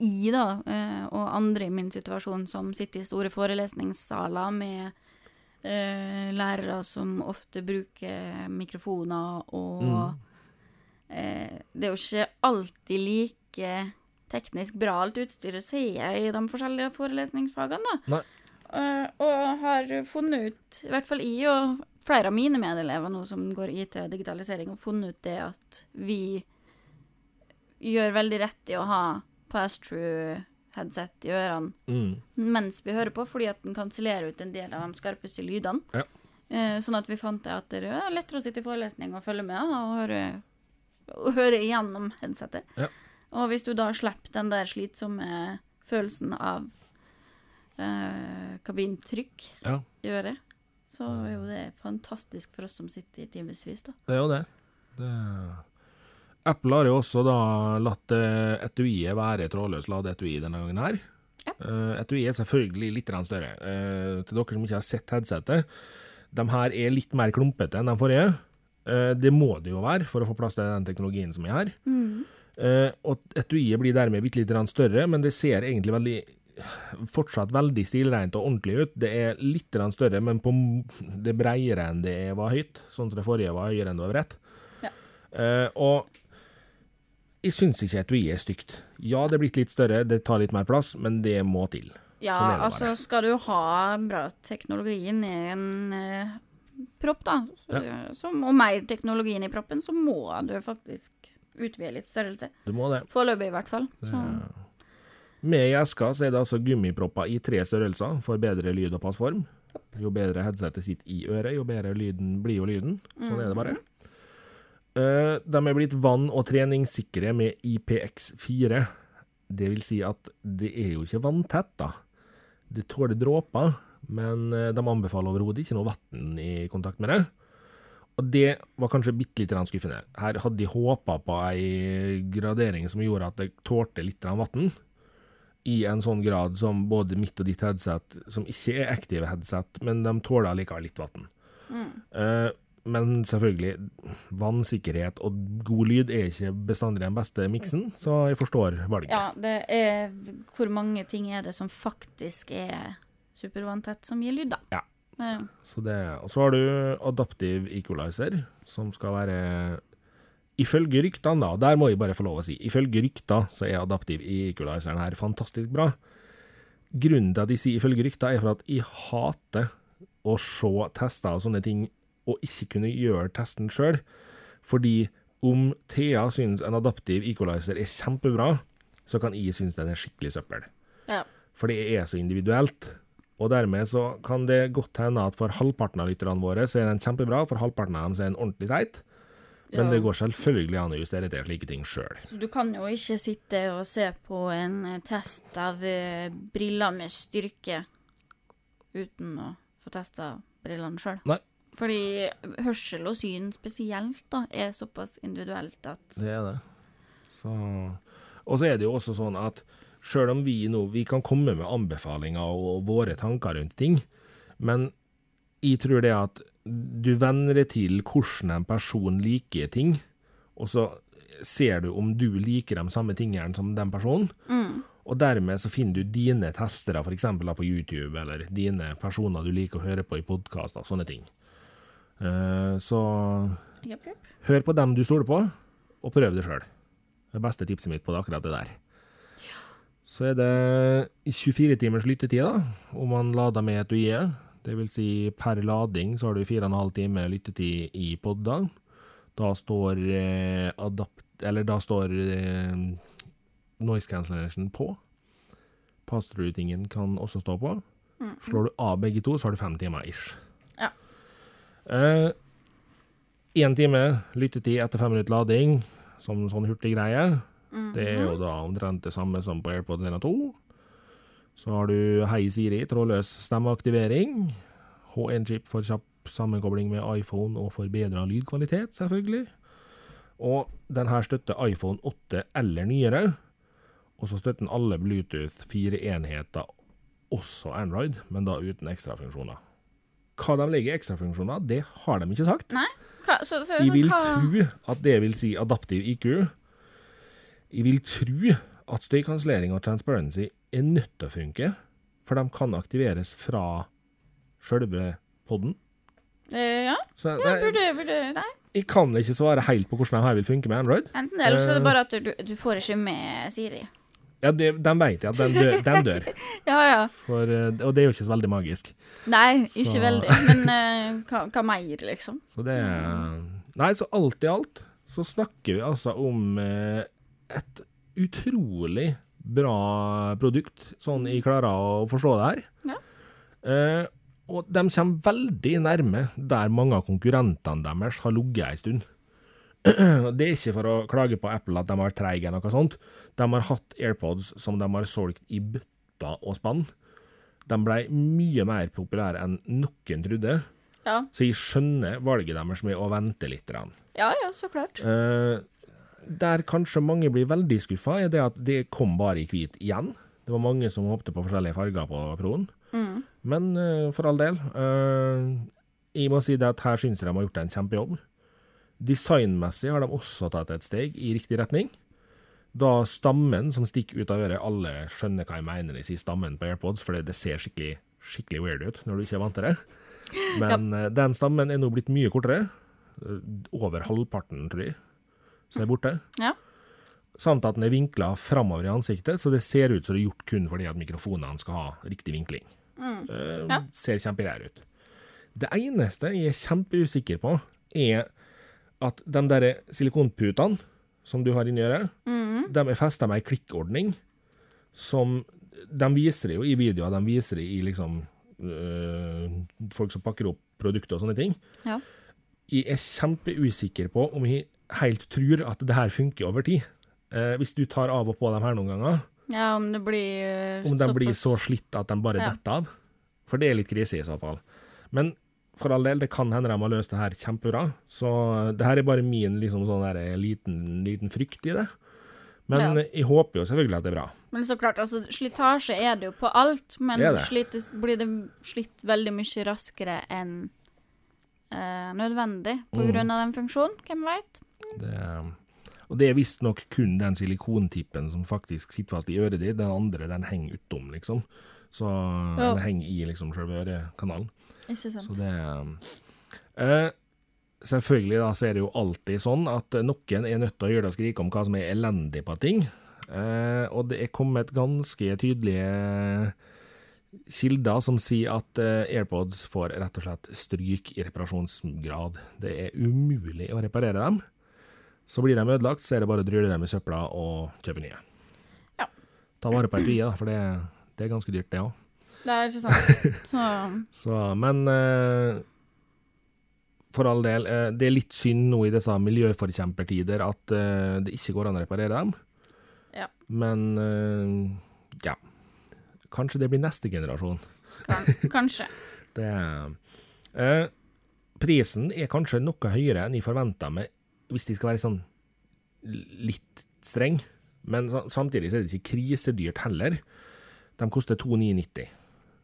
I, da, eh, og andre i min situasjon, som sitter i store forelesningssaler med lærere som ofte bruker mikrofoner, og eh, det er jo ikke alltid like teknisk bra alt utstyret ser jeg i de forskjellige forelesningsfagene, da. Nei. Og har funnet ut, i hvert fall jeg og flere av mine medelever nå som går IT og digitalisering, har funnet ut det at vi gjør veldig rett i å ha pass-through headset i ørene Mm. mens vi hører på, fordi at den kansellerer ut en del av de skarpeste lydene. Ja. Eh, sånn at vi fant det at det er lettere å sitte i forelesning og følge med og høre, og høre igjennom headsetet. Ja. Og hvis du da slipper den der slitsomme følelsen av eh, kabintrykk Ja, i øret, så er jo det fantastisk for oss som sitter i timevis, da. det er jo det. det. Apple har jo også da latt eh, etuiet være trådløs ladeetui denne gangen her. Ja. Etuiet er selvfølgelig litt større. Eh, til dere som ikke har sett headsetet, de her er litt mer klumpete enn de forrige. Eh, det må det jo være for å få plass til den teknologien som er her. Eh, og etuiet blir dermed bitte litt større, men det ser egentlig veldig fortsatt veldig stilrent og ordentlig ut. Det er litt større, men på, det er bredere enn det var høyt, sånn som det forrige var høyere enn det var bredt. Ja. Uh, og jeg syns ikke etuiet er stygt. Ja, det er blitt litt større, det tar litt mer plass, men det må til. Ja, Sånn altså skal du ha bra teknologien i en eh, propp, da, så, som, og mer teknologien i proppen, så må du faktisk utvide litt størrelse. Du må det. Foreløpig, i hvert fall. Så, Med i eska så er det altså gummipropper i tre størrelser for bedre lyd og passform. Jo bedre headsetet sitter i øret, jo bedre lyden blir jo lyden. Sånn er det bare. Eh, de er blitt vann- og treningssikre med IPX4. Det vil si at det er jo ikke vanntett, da. Det tåler dråper, men eh, de anbefaler overhodet ikke noe vann i kontakt med det. Og det var kanskje bitte litt skuffende. Her hadde de håpa på ei gradering som gjorde at det tålte litt vann. I en sånn grad som både mitt og ditt headset, som ikke er aktive headset, men de tåler likevel litt vann. Eh, men selvfølgelig, vannsikkerhet og god lyd er ikke bestandig den beste miksen, så jeg forstår valget. ja, det er Hvor mange ting er det som faktisk er supervanntett som gir lyd, da? Ja. Så det, og så har du Adaptive Equalizer, som skal være Ifølge ryktene, da, der må jeg bare få lov å si, ifølge rykter så er Adaptive Equalizeren her fantastisk bra. grunnen til at jeg sier ifølge rykter, er for at jeg hater å se tester og sånne ting, og ikke kunne gjøre testen sjøl. Fordi om Thea syns en adaptiv equalizer er kjempebra, så kan jeg synes den er skikkelig søppel. Ja. For det er så individuelt. Og dermed så kan det godt hende at for halvparten av lytterne våre så er den kjempebra, for halvparten av dem så er den ordentlig teit. Men Ja. det går selvfølgelig an å justere til slike ting sjøl. Du kan jo ikke sitte og se på en eh, test av eh, briller med styrke uten å få testa brillene sjøl. Fordi hørsel og syn spesielt da, er såpass individuelt at Det er det. Så, og så er det jo også sånn at sjøl om vi nå vi kan komme med anbefalinger og, og våre tanker rundt ting, men jeg tror det at du venner deg til hvordan en person liker ting, og så ser du om du liker de samme tingene som den personen. Og dermed så finner du dine testere, f.eks. på YouTube, eller dine personer du liker å høre på i podkaster, sånne ting. Uh, så yep, yep. hør på dem du stoler på, og prøv det sjøl. Det beste tipset mitt på det akkurat det der. Så er det 24 timers lyttetid, da, om man lader med etuiet. Det vil si per lading så har du 4,5 timer lyttetid i podder. Da står eh, adapt... Eller da står eh, noise cancellation på. Pass-through-tingen kan også stå på. Slår du av begge to, så har du fem timer ish. Ja. Én time lyttetid etter fem minutter lading, som sånn hurtig greie. Det er jo da omtrent det samme som på AirPod 1 og 2. Så har du Hei Siri, trådløs stemmeaktivering. H1-chip for kjapp sammenkobling med iPhone og forbedra lydkvalitet, selvfølgelig. Og den her støtter iPhone 8 eller nyere. Og så støtter den alle Bluetooth 4-enheter, også Android, men da uten ekstrafunksjoner. Hva de legger i ekstrafunksjoner, det har de ikke sagt. Nei? Hva, så, så, Jeg vil hva, tro at det vil si adaptiv IQ. Jeg vil tro at støykansellering og transparency er nødt til å funke, for de kan aktiveres fra sjølve podden. eh, Ja, Så ja det, burde, burde Nei. jeg kan ikke svare helt på hvordan de her vil funke med Android. Enten det, eller så er det Eh. bare at du, du får ikke med Siri. Ja, det, Den vet jeg at den dør. Den dør Ja, ja. for, eh, og det er jo ikke så veldig magisk. Nei, ikke Så- veldig. Men uh, hva, hva mer, liksom? Så det Nei, så alt i alt så snakker vi altså om et utrolig bra produkt, sånn jeg klarer å forstå det her. Ja. Eh, og de kommer veldig nærme der mange av konkurrentene deres har ligget en stund. Det er ikke for å klage på Apple at de har treige eller noe sånt. De har hatt AirPods som de har solgt i bøtta og spann. De ble mye mer populære enn noen trodde. Ja, Så jeg skjønner valget deres med å vente litt. ja, ja så klart. Eh, der kanskje mange blir veldig skuffa, er det at det kom bare i hvit igjen. Det var mange som håpte på forskjellige farger på Proen. Mm. Men uh, for all del. Uh, jeg må si det at her syns jeg de har gjort en kjempejobb. Designmessig har de også tatt et steg i riktig retning. Da stammen som stikker ut av øret Alle skjønner hva jeg mener når jeg sier stammen på AirPods, for det ser skikkelig, skikkelig weird ut når du ikke er vant til det. Men ja. den stammen er nå blitt mye kortere. Eh, Over halvparten, tror jeg, så er borte. Ja. Samt at den er vinkla framover i ansiktet, så det ser ut som det er gjort kun fordi at mikrofonene skal ha riktig vinkling. Eh, Ja. Ser kjempegreier ut. Det eneste jeg er kjempeusikker på, er at de der silikonputene som du har inni øret, de er festa med ei klikkordning som De viser det jo i videoer, de viser det i liksom øh, folk som pakker opp produkter og sånne ting. Ja. Jeg er kjempeusikker på om jeg helt tror at det her funker over tid. Eh, hvis du tar av og på dem her noen ganger, ja, om det blir eh, om de blir så slitt at de bare Ja. detter av. For det er litt krise i så fall. Men for all del, det kan hende de har løst det her kjempebra. Så det her er bare min liksom sånn der, liten, liten frykt i det. Men Ja. jeg håper jo selvfølgelig at det er bra. Men så klart, altså, slitasje er det jo på alt, men Det det. slites, blir det slitt veldig mye raskere enn eh, nødvendig på Mm. av den funksjonen. Hvem veit? Det, og det er visstnok kun den silikontippen som faktisk sitter fast i øret ditt. Den andre den henger utom, liksom. Så Ja. den henger i liksom selve ørekanalen. Ikke sant? Så det eh, Selvfølgelig da, så er det jo alltid sånn at noen er nødt til å gjøre det skrike om hva som er elendig på ting. Eh, og det er kommet ganske tydelige kilder som sier at eh, AirPods får rett og slett stryk i reparasjonsgrad. Det er umulig å reparere dem. Så blir de ødelagt, så er det bare å drylle dem i søpla og kjøpe nye. Ja. Ta vare på etuiet, da, for det, det er ganske dyrt, det òg. Det er ikke sant. Så Så, men eh, for all del, eh, det er litt synd nå i disse miljøforkjempertider at eh, det ikke går an å reparere dem. Ja. Men eh, ja. Kanskje det blir neste generasjon. kan, kanskje. Det eh, Prisen er kanskje noe høyere enn jeg forventa meg, hvis de skal være sånn litt streng. Men samtidig så er det ikke krisedyrt heller. De koster 2990.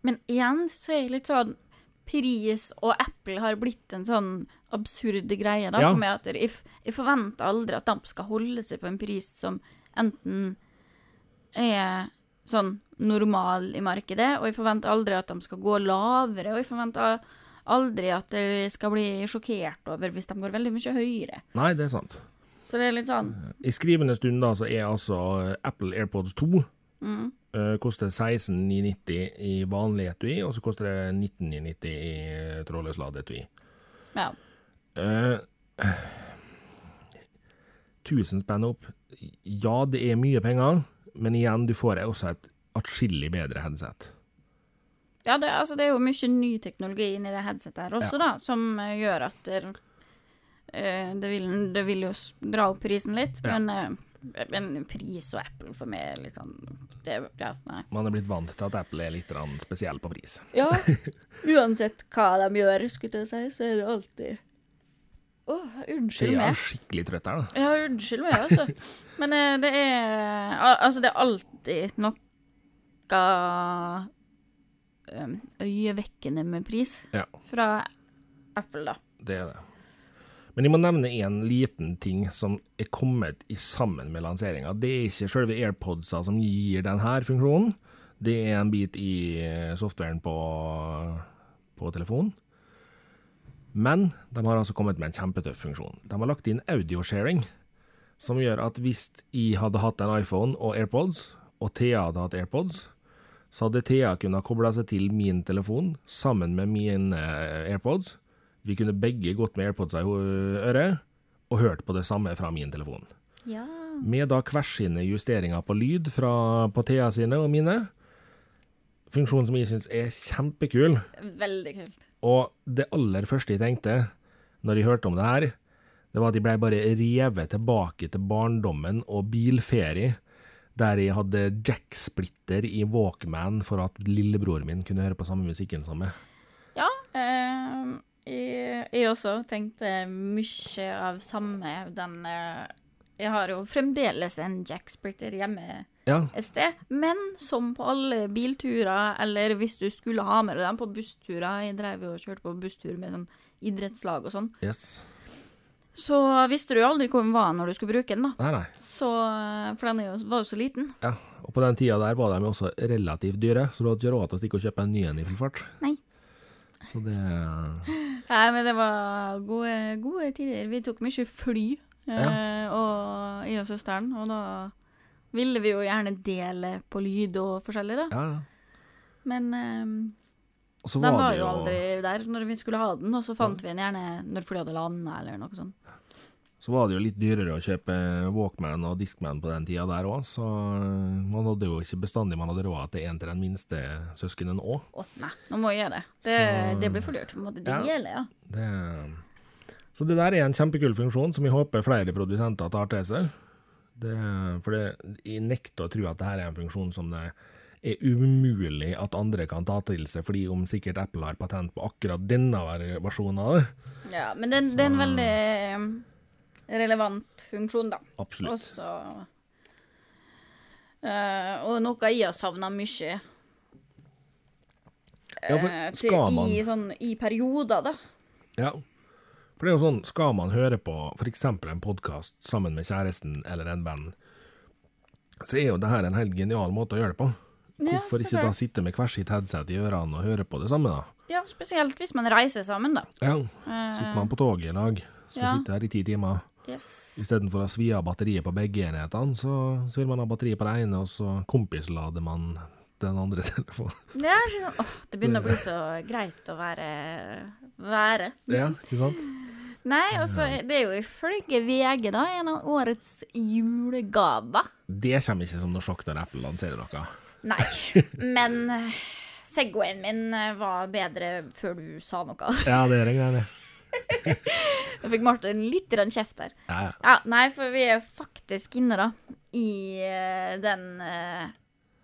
Men igjen så er det litt sånn Pris og Apple har blitt en sånn absurd greie da, Ja. for meg. at jeg, jeg forventer aldri at de skal holde seg på en pris som enten er sånn normal i markedet, og jeg forventer aldri at de skal gå lavere, og jeg forventer aldri at de skal bli sjokkert over hvis de går veldig mye høyere. Nei, det er sant. Så det er litt sånn I skrivende stund da, så er altså Apple AirPods 2 mm, Uh, koster 16,990 i vanlig etui, og så koster det 19,990 i trådløs ladeetui. Ja. Uh, 1000 spenn opp. Ja, det er mye penger, men igjen, du får også et atskillig bedre headset. Ja, det, altså, det er jo mye ny teknologi inni det headsetet her også, da, som eh, gjør at det, eh, det, vil, det vil jo dra opp prisen litt, Ja. men, eh, men pris og Apple for meg er litt sånn det, Ja. Man er blitt vant til at Apple er litt spesiell på pris. Ja, uansett hva de gjør, skulle jeg si, så er det alltid Å, unnskyld meg. Jeg er skikkelig trøtt her, da. Ja, unnskyld meg, altså. Men det er al- Altså, det er alltid noe um, øyevekkende med pris Ja. fra Apple, da. Det er det. Men jeg må nevne en liten ting som er kommet i sammen med lanseringa. Det er ikke selve AirPodsa som gir denne funksjonen. Det er en bit i eh, softwaren på, på telefonen. Men de har altså kommet med en kjempetøff funksjon. De har lagt inn audiosharing, som gjør at hvis jeg hadde hatt en iPhone og AirPods, og Thea hadde hatt AirPods, så hadde Thea kunnet koble seg til min telefon sammen med mine eh, AirPods. Vi kunne begge gått med AirPodsa i øret og hørt på det samme fra min telefon. Ja. Med da hver sine justeringer på lyd fra på Thea sine og mine. Funksjon som jeg syns er kjempekul. Veldig kult. Og det aller første jeg tenkte når jeg hørte om det her, det var at jeg ble bare revet tilbake til barndommen og bilferie, der jeg hadde jacksplitter i Walkman for at lillebroren min kunne høre på samme musikken som meg. Ja, eh, jeg, jeg også tenkte mye av samme den eh, Jeg har jo fremdeles en Jack Splitter hjemme Ja, et sted, men som på alle bilturer, eller hvis du skulle ha med deg den på bussturer Jeg drev jo og kjørte på busstur med sånn idrettslag og sånn. yes. Så visste du jo aldri hvor den var når du skulle bruke den, da. Nei, nei. Så, for den jo, var jo så liten. Ja, og på den tida der var de jo også relativt dyre, så du hadde ikke råd til å stikke og kjøpe en ny en i full fart. Nei. Så det Nei, men det var gode, gode tider. Vi tok mye fly, ja. og jeg og søsteren, og da ville vi jo gjerne dele på lyd og forskjellig, da. Ja, ja. Men eh, den var var det jo jo aldri der når vi skulle ha den, og så fant vi den gjerne når flyet hadde landa, eller noe sånt. Så var det jo litt dyrere å kjøpe Walkman og Discman på den tida der òg, så man hadde jo ikke bestandig man hadde råd til en til den minste søskenen òg. Å nei, nå må jeg gjøre det. Det, Så- det blir for dyrt. Det Ja. gjelder, ja. Det, så det der er en kjempekul funksjon som jeg håper flere produsenter tar til seg. Det, for det, jeg nekter å tro at det her er en funksjon som det er umulig at andre kan ta til seg, fordi om sikkert Apple har patent på akkurat denne versjonen av det. Ja, men det, det er en veldig eh, relevant funksjon, da. Absolutt. Også, øh, Og noe jeg har savna mye Ja, eh, til, man i, sånn, i perioder, da. Ja. For det er jo sånn, skal man høre på f.eks. en podkast sammen med kjæresten eller en venn, så er jo det her en helt genial måte å gjøre det på. Hvorfor ja, ikke da sitte med hver sitt headset i ørene og høre på det samme, da? Ja, spesielt hvis man reiser sammen, da. Ja, Eh, sitter man på toget i lag, skal ja. sitte her i ti timer. Yes. Istedenfor å svi av batteriet på begge enhetene, så, så vil man ha batteriet på det ene, og så kompislader man den andre telefonen. Det er ikke sånn, åh, det begynner å bli så greit å være være. Ja, ikke sant? Nei, og så det er jo ifølge VG da en av årets julegaver. Det kommer ikke som noe sjokk når Apple lanserer noe. Nei, men eh, Segwayen min eh, var bedre før du sa noe. Ja, det er en jeg det. Jeg fikk Martin litt kjeft der. Ja, ja. Ja, nei, for vi er faktisk inne da i eh, den uh,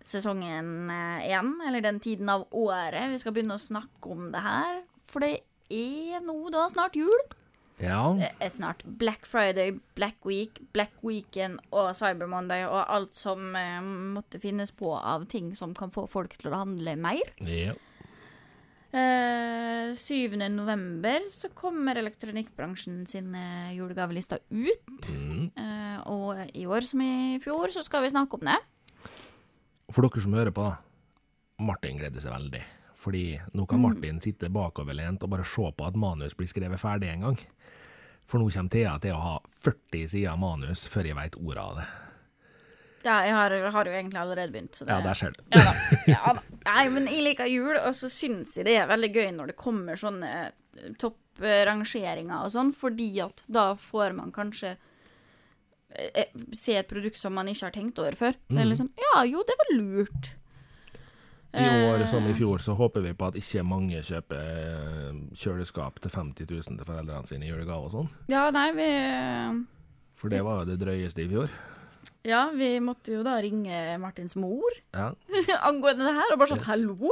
sesongen igjen, eller den tiden av året vi skal begynne å snakke om det her. For det er nå da snart jul. Ja. Det er snart Black Friday, Black Week, Black Weekend og Cyber Monday og alt som eh, måtte finnes på av ting som kan få folk til å handle mer. ja. Eh, 7. november så kommer elektronikkbransjen sin eh, julegavelister ut. Mm. Eh, og i år som i fjor så skal vi snakke om det. For dere som hører på. Martin gleder seg veldig. Fordi nå kan Mm. Martin sitte bakoverlent og bare se på at manus blir skrevet ferdig en gang. For nå kommer Thea til å ha 40 sider manus før jeg veit ordet av det. Ja, jeg har, har jo egentlig allerede begynt. Så det, Ja, der ser du. Ja da. Ja, da. Nei, men jeg liker jul, og så syns jeg det er veldig gøy når det kommer sånne eh, topprangeringer og sånn, fordi at da får man kanskje eh, eh, se et produkt som man ikke har tenkt over før. Så er det liksom Ja, jo, det var lurt. I år Eh, som i fjor så håper vi på at ikke mange kjøper eh, kjøleskap til 50 000 til foreldrene sine i julegave og sånn. Ja, nei, vi For det var jo det drøyeste i fjor. Ja, vi måtte jo da ringe Martins mor Ja. angående det her, og bare sånn Yes. hallo?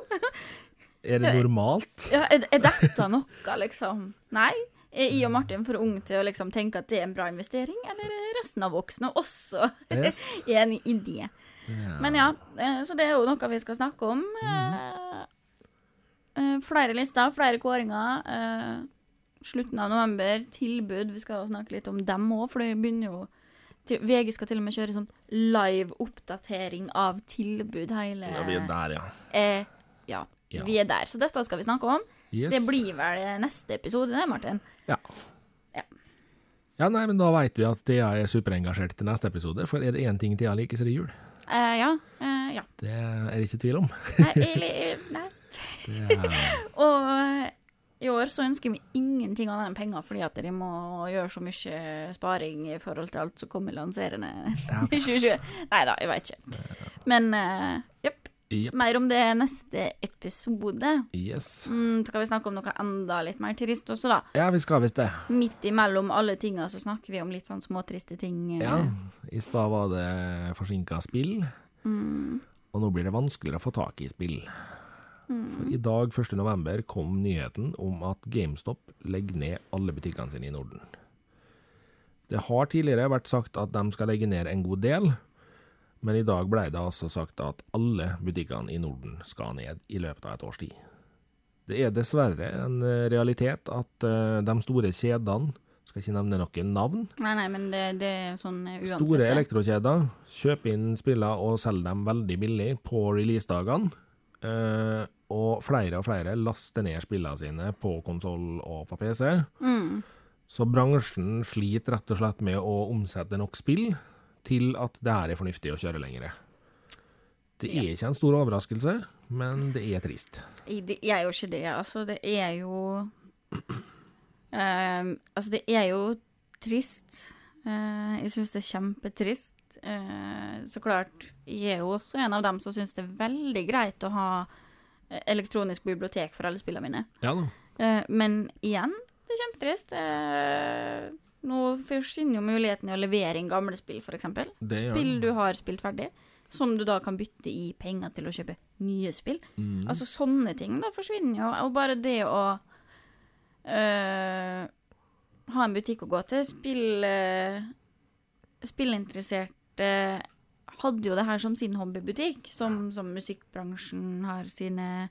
Er det normalt? Ja, er, er dette noe, liksom? Nei. Er I og Martin for ung til å liksom tenke at det er en bra investering, eller er resten av voksne også Yes. enig i det? Ja. Men ja, eh, så det er jo noe vi skal snakke om. Mm. Flere lister, flere kåringer. Slutten av november, tilbud. Vi skal jo snakke litt om dem òg, for det begynner jo VG skal til og med kjøre sånn live oppdatering av tilbud hele Ja, vi er der, ja. eh, ja, Ja. vi er der. Så dette skal vi snakke om. Yes. Det blir vel neste episode, det, Martin. Ja. Ja. Ja, nei, men da veit vi at Thea er superengasjert til neste episode, for er det én ting Thea liker, så er det jul. Eh, ja. uh, ja. Det er det ikke tvil om. Nei, jeg, nei. Er, Og eh, i år så ønsker vi ingenting annet enn penger, fordi at de må gjøre så mye sparing i forhold til alt som kommer lanserende i 2020. Nei da, jeg veit ikke. Men uh, jepp. Jepp. Mer om det neste episode. yes. Mm, skal vi snakke om noe enda litt mer trist også, da? Ja, vi skal visst det. Midt imellom alle tinga så snakker vi om litt sånn småtriste ting. eh. Ja. I stad var det forsinka spill, Mm. og nå blir det vanskeligere å få tak i spill. For I dag, 1. november, kom nyheten om at GameStop legger ned alle butikkene sine i Norden. Det har tidligere vært sagt at de skal legge ned en god del, men i dag ble det altså sagt at alle butikkene i Norden skal ned i løpet av et års tid. Det er dessverre en eh, realitet at eh, de store kjedene, skal ikke nevne noen navn, Nei, nei, men det, det er sånn eh, uansett. Store elektrokjeder kjøper inn spillene og selger dem veldig billig på releasedagene. Og flere og flere laster ned spillene sine på konsoll og på PC. Mm. Så bransjen sliter rett og slett med å omsette nok spill til at det her er fornuftig å kjøre lenger. Det er ikke en stor overraskelse, men det er trist. Det er jo ikke det. Altså, det er jo eh, Altså, det er jo trist. Uh, jeg syns det er kjempetrist. Uh, så klart, jeg er jo også en av dem som syns det er veldig greit å ha eh, elektronisk bibliotek for alle spillene mine. Ja da. Uh, men igjen, det er kjempetrist. Eh, nå forsvinner jo muligheten i å levere inn gamle spill, f.eks. Spill du har spilt ferdig, som du da kan bytte i penger til å kjøpe nye spill. Mm. Altså sånne ting da forsvinner jo. Og bare det å øh, ha en butikk å gå til. Spill, øh, spillinteresserte hadde jo det her som sin hobbybutikk, som, som musikkbransjen har sine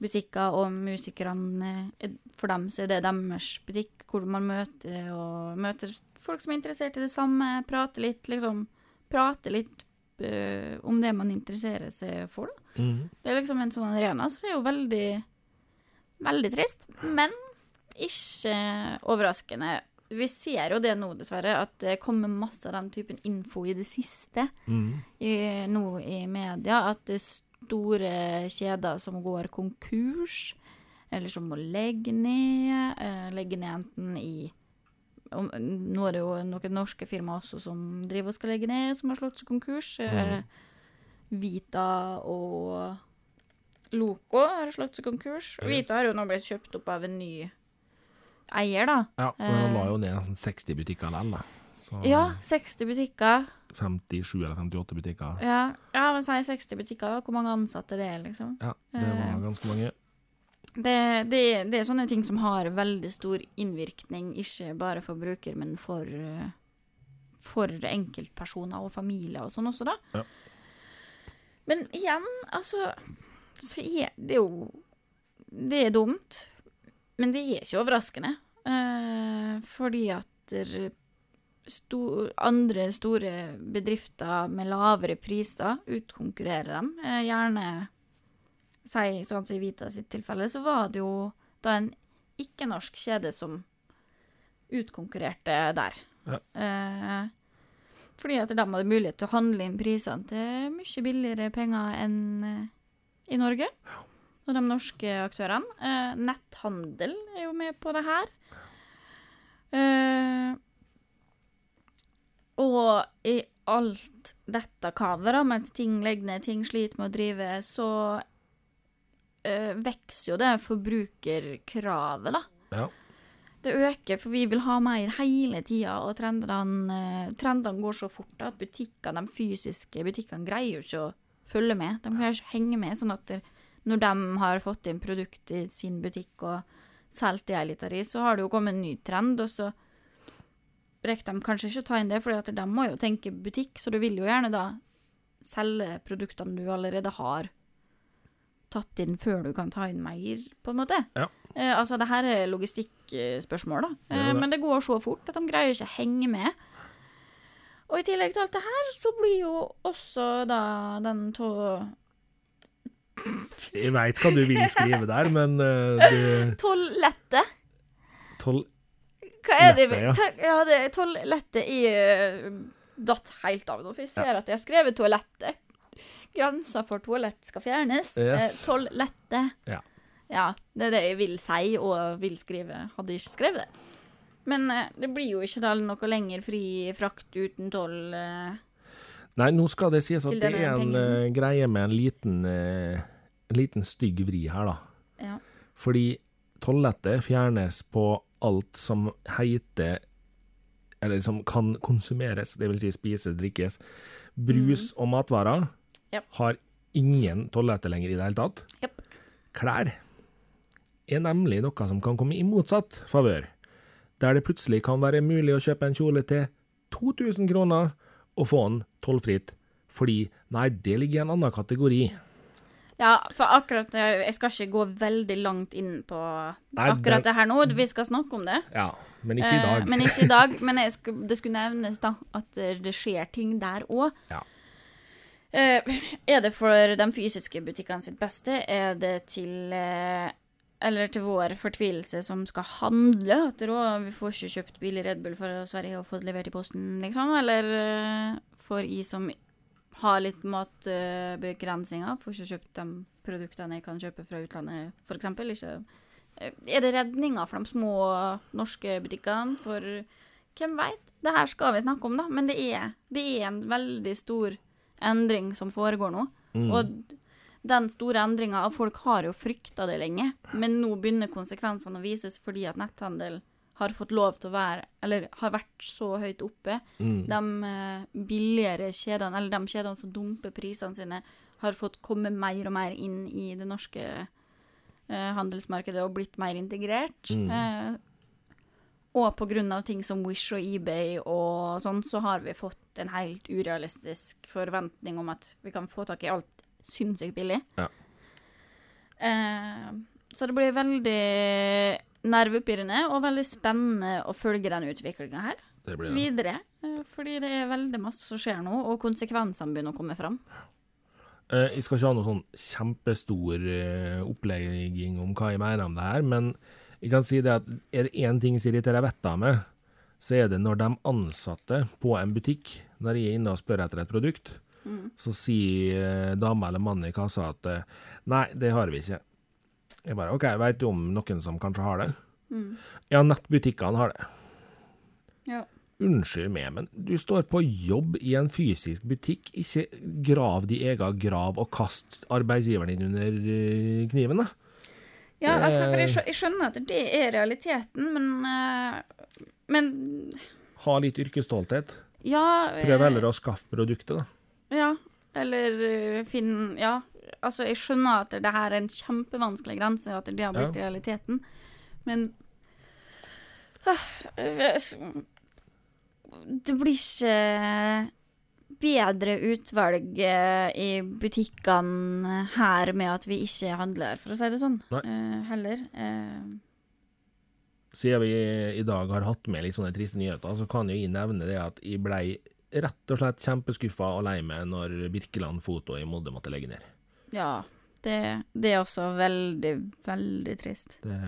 butikker, og musikerne eh, For dem så er det deres butikk, hvor man møter, og møter folk som er interessert i det samme, prater litt, liksom Prater litt uh, om det man interesserer seg for, da. Mm. Det er liksom en sånn arena, så det er jo veldig Veldig trist, men ikke overraskende. Vi ser jo det nå, dessverre, at det kommer masse av den typen info i det siste Mm. i, nå i media. At det, store kjeder som går konkurs, eller som må legge ned. eh, legge ned enten i Nå er det jo noen norske firmaer også som driver og skal legge ned, som har slått seg konkurs. Eh, Vita og Loco har slått seg konkurs. Vita har jo nå blitt kjøpt opp av en ny eier, da. Ja, og han la jo ned nesten 60 butikker likevel, da. Så Ja, 60 butikker. 57 eller 58 butikker. Ja, ja men si 60 butikker, da. Hvor mange ansatte det er, liksom. Ja, det var Eh. ganske mange. Det, det, det er sånne ting som har veldig stor innvirkning, ikke bare for bruker, men for, eh, for enkeltpersoner og familier og sånn også, da. Ja. Men igjen, altså så er Det er jo Det er dumt, men det er ikke overraskende. Eh, fordi at der sto, andre store bedrifter med lavere priser utkonkurrerer dem. Eh, gjerne si, sånn som i Vita sitt tilfelle, så var det jo da en ikke-norsk kjede som utkonkurrerte der. Ja. Eh, fordi at de hadde mulighet til å handle inn prisene til mye billigere penger enn eh, i Norge. Og de norske aktørene. Eh, netthandel er jo med på det her. Eh, og i alt dette kavet, med at ting legger ned, ting sliter med å drive, så øh, vokser jo det forbrukerkravet, da. Ja. Det øker, for vi vil ha mer hele tida, og trendene, trendene går så fort da, at butikkene, de fysiske butikkene greier jo ikke å følge med. De greier ikke å henge med, sånn at det, når de har fått inn produkt i sin butikk og solgt det ei lita ri, så har det jo kommet en ny trend, og så rekker de kanskje ikke å ta inn det, for de må jo tenke butikk, så du vil jo gjerne da selge produktene du allerede har tatt inn før du kan ta inn mer, på en måte. Ja. Eh, altså, det her er logistikkspørsmål, da. Eh, det. men det går så fort at de greier ikke å henge med. Og i tillegg til alt det her, så blir jo også da den tå... Jeg veit hva du vil skrive der, men uh, du Tollettet. tol... Hva er det? Lettet, ja. Ta- ja, det er tollettet i eh, Datt helt av nå, for jeg ser at jeg har skrevet toalettet. Grensa for toalett skal fjernes. Yes. Toalettet. Ja. Ja, det er det jeg vil si og vil skrive. Hadde jeg ikke skrevet det. Men eh, det blir jo ikke noe lenger fri frakt uten toll. eh. Nei, nå skal det sies at det er en pengen. eh, greie med en liten, eh, en liten stygg vri her, da. Ja. Fordi tollettet fjernes på alt som heter Eller som kan konsumeres, dvs. Si spises, drikkes. Brus og matvarer yep. Har ingen tollette lenger i det hele tatt. Yep. Klær er nemlig noe som kan komme i motsatt favør. Der det plutselig kan være mulig å kjøpe en kjole til 2000 kroner og få den tollfritt. Fordi nei, det ligger i en annen kategori. Ja, for akkurat eh, Jeg skal ikke gå veldig langt inn på Nei, akkurat det- her nå. Vi skal snakke om det. Ja, men ikke i dag. Eh, men ikke i dag. Men jeg skulle, det skulle nevnes da at eh, det skjer ting der òg. Ja. Eh, er det for de fysiske butikkene sitt beste? Er det til Eller til vår fortvilelse som skal handle? At vi får ikke kjøpt billig Red Bull fra Sverige og fått levert i posten, liksom? Eller for i som har litt matbegrensninger, får ikke kjøpt de produktene jeg kan kjøpe fra utlandet, eksempel. Eh, Er det redninger for de små norske butikkene? For hvem veit? Det her skal vi snakke om, da. Men det er, det er en veldig stor endring som foregår nå. Mm. Og den store endringa av folk har jo frykta det lenge, men nå begynner konsekvensene å vises fordi at netthandel har fått lov til å være, eller har vært så høyt oppe. Mm. De eh, billigere kjedene, eller de kjedene som dumper prisene sine, har fått komme mer og mer inn i det norske eh, handelsmarkedet og blitt mer integrert. Mm. Eh, og på grunn av ting som Wish og eBay og sånn, så har vi fått en helt urealistisk forventning om at vi kan få tak i alt sinnssykt billig. Ja. Eh, så det blir veldig nervepirrende og veldig spennende å følge den utviklinga her Det blir det. videre. eh, Fordi det er veldig masse som skjer nå, og konsekvensene begynner å komme fram. Eh, Jeg skal ikke ha noe sånn kjempestor eh, opplegging om hva jeg mener om det her, men jeg kan si det at er det én ting som irriterer vettet av meg, så er det når de ansatte på en butikk, når jeg er inne og spør etter et produkt, så sier eh, dama eller mannen i kassa at eh, nei, det har vi ikke. Jeg bare OK, veit du om noen som kanskje har det? Ja, nettbutikkene har det. Ja. Unnskyld meg, men du står på jobb i en fysisk butikk. Ikke grav din egen grav og kast arbeidsgiveren din under eh, kniven, da. Ja, altså, for jeg, skjønner at det er realiteten, men eh, Men Ha litt yrkesstolthet. ja eh, Prøv heller å skaffe produktet, da. Ja, eller eh, finn Ja, altså, jeg skjønner at det her er en kjempevanskelig grense, at det har blitt realiteten, men s- Det blir ikke bedre utvalg eh, i butikkene her med at vi ikke handler, for å si det sånn. Nei. Eh, heller. Siden vi i dag har hatt med litt sånne triste nyheter, så kan jo jeg nevne det at jeg blei rett og slett kjempeskuffa og lei meg når Birkeland Foto i Molde måtte legge ned. Ja. Det, det er også veldig, veldig trist. Det,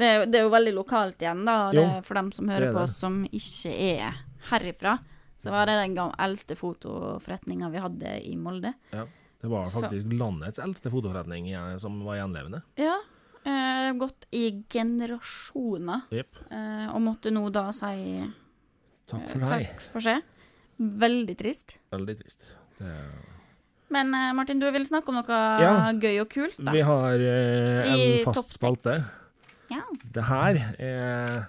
Det er, det er jo veldig lokalt igjen, da. Jo, er for dem som hører er på oss som ikke er herifra. Så var det den eldste fotoforretninga vi hadde i Molde. ja, det var Så- faktisk landets eldste fotoforretning som var gjenlevende. Ja. Eh, gått i generasjoner. Yep. Eh, og måtte nå da si Takk eh, for deg. takk for seg. Veldig trist. Veldig trist. Det, Men eh, Martin, du vil snakke om noe Ja. gøy og kult, da? vi har eh, en I fast spalte. Ja. Det her er,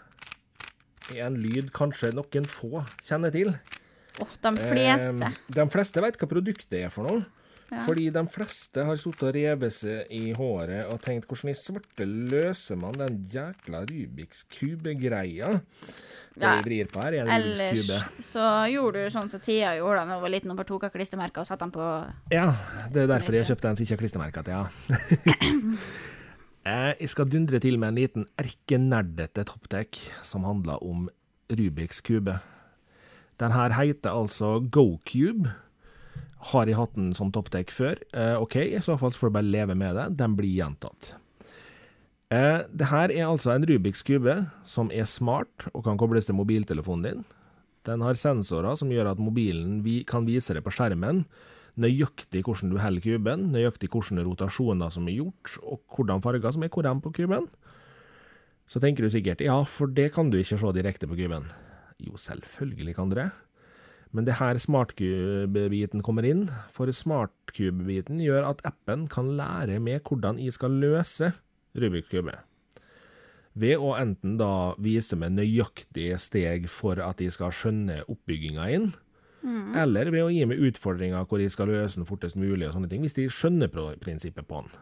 er en lyd kanskje noen få kjenner til. Åh, de fleste. Eh, de fleste vet hva produktet er for noe. Ja. Fordi de fleste har sittet og revet seg i håret og tenkt hvordan i svarte løser man den jækla Rubiks kube-greia? Det Ja, vi vrir på her, er en Rubiks Ellers kube. så gjorde du sånn som Tia gjorde da hun var liten og bare tok av klistremerker og satte dem på Ja, det er derfor jeg kjøpte en som ikke har klistremerker til, ja. Eh, jeg skal dundre til med en liten erkenerdete topptek som handler om Rubiks kube. Den her heter altså GoCube. Har jeg hatt den som topptek før? Eh, OK, i så fall får du bare leve med det. Den blir gjentatt. Eh, det her er altså en Rubiks kube som er smart og kan kobles til mobiltelefonen din. Den har sensorer som gjør at mobilen vi kan vise deg på skjermen nøyaktig hvordan du holder kuben, nøyaktig hvilke rotasjoner som er gjort, og hvordan farger som er hvor på kuben. Så tenker du sikkert ja, for det kan du ikke se direkte på kuben. Jo, selvfølgelig kan du det. Men det her smartcube-biten kommer inn, for smartcube-biten gjør at appen kan lære med hvordan jeg skal løse Rubiks kube. Ved å enten da vise meg nøyaktige steg for at jeg skal skjønne oppbygginga inn, eller ved å gi meg utfordringer hvor jeg skal løse den fortest mulig, og sånne ting, hvis de skjønner prinsippet på den.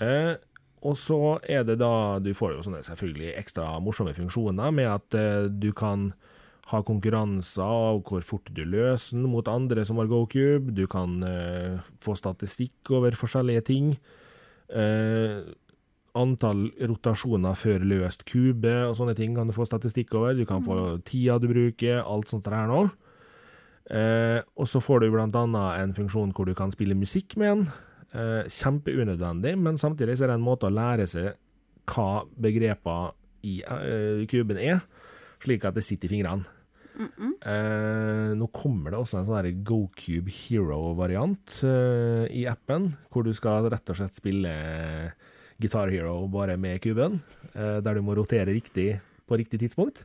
Eh, og så er det da Du får jo sånne selvfølgelig ekstra morsomme funksjoner med at eh, du kan ha konkurranser av hvor fort du løser den mot andre som har GoCube. Du kan eh, få statistikk over forskjellige ting. Eh, antall rotasjoner før løst kube og sånne ting kan du få statistikk over. Du kan få tida du bruker, alt sånt der nå. Eh, og så får du annet en funksjon hvor du kan spille musikk med den. Eh, kjempeunødvendig, men samtidig er det en måte å lære seg hva begrepene i eh, kuben er, slik at det sitter i fingrene. Eh, nå kommer det også en sånn GoCube Hero-variant eh, i appen, hvor du skal rett og slett spille Guitar Hero bare med kuben, eh, der du må rotere riktig på riktig tidspunkt.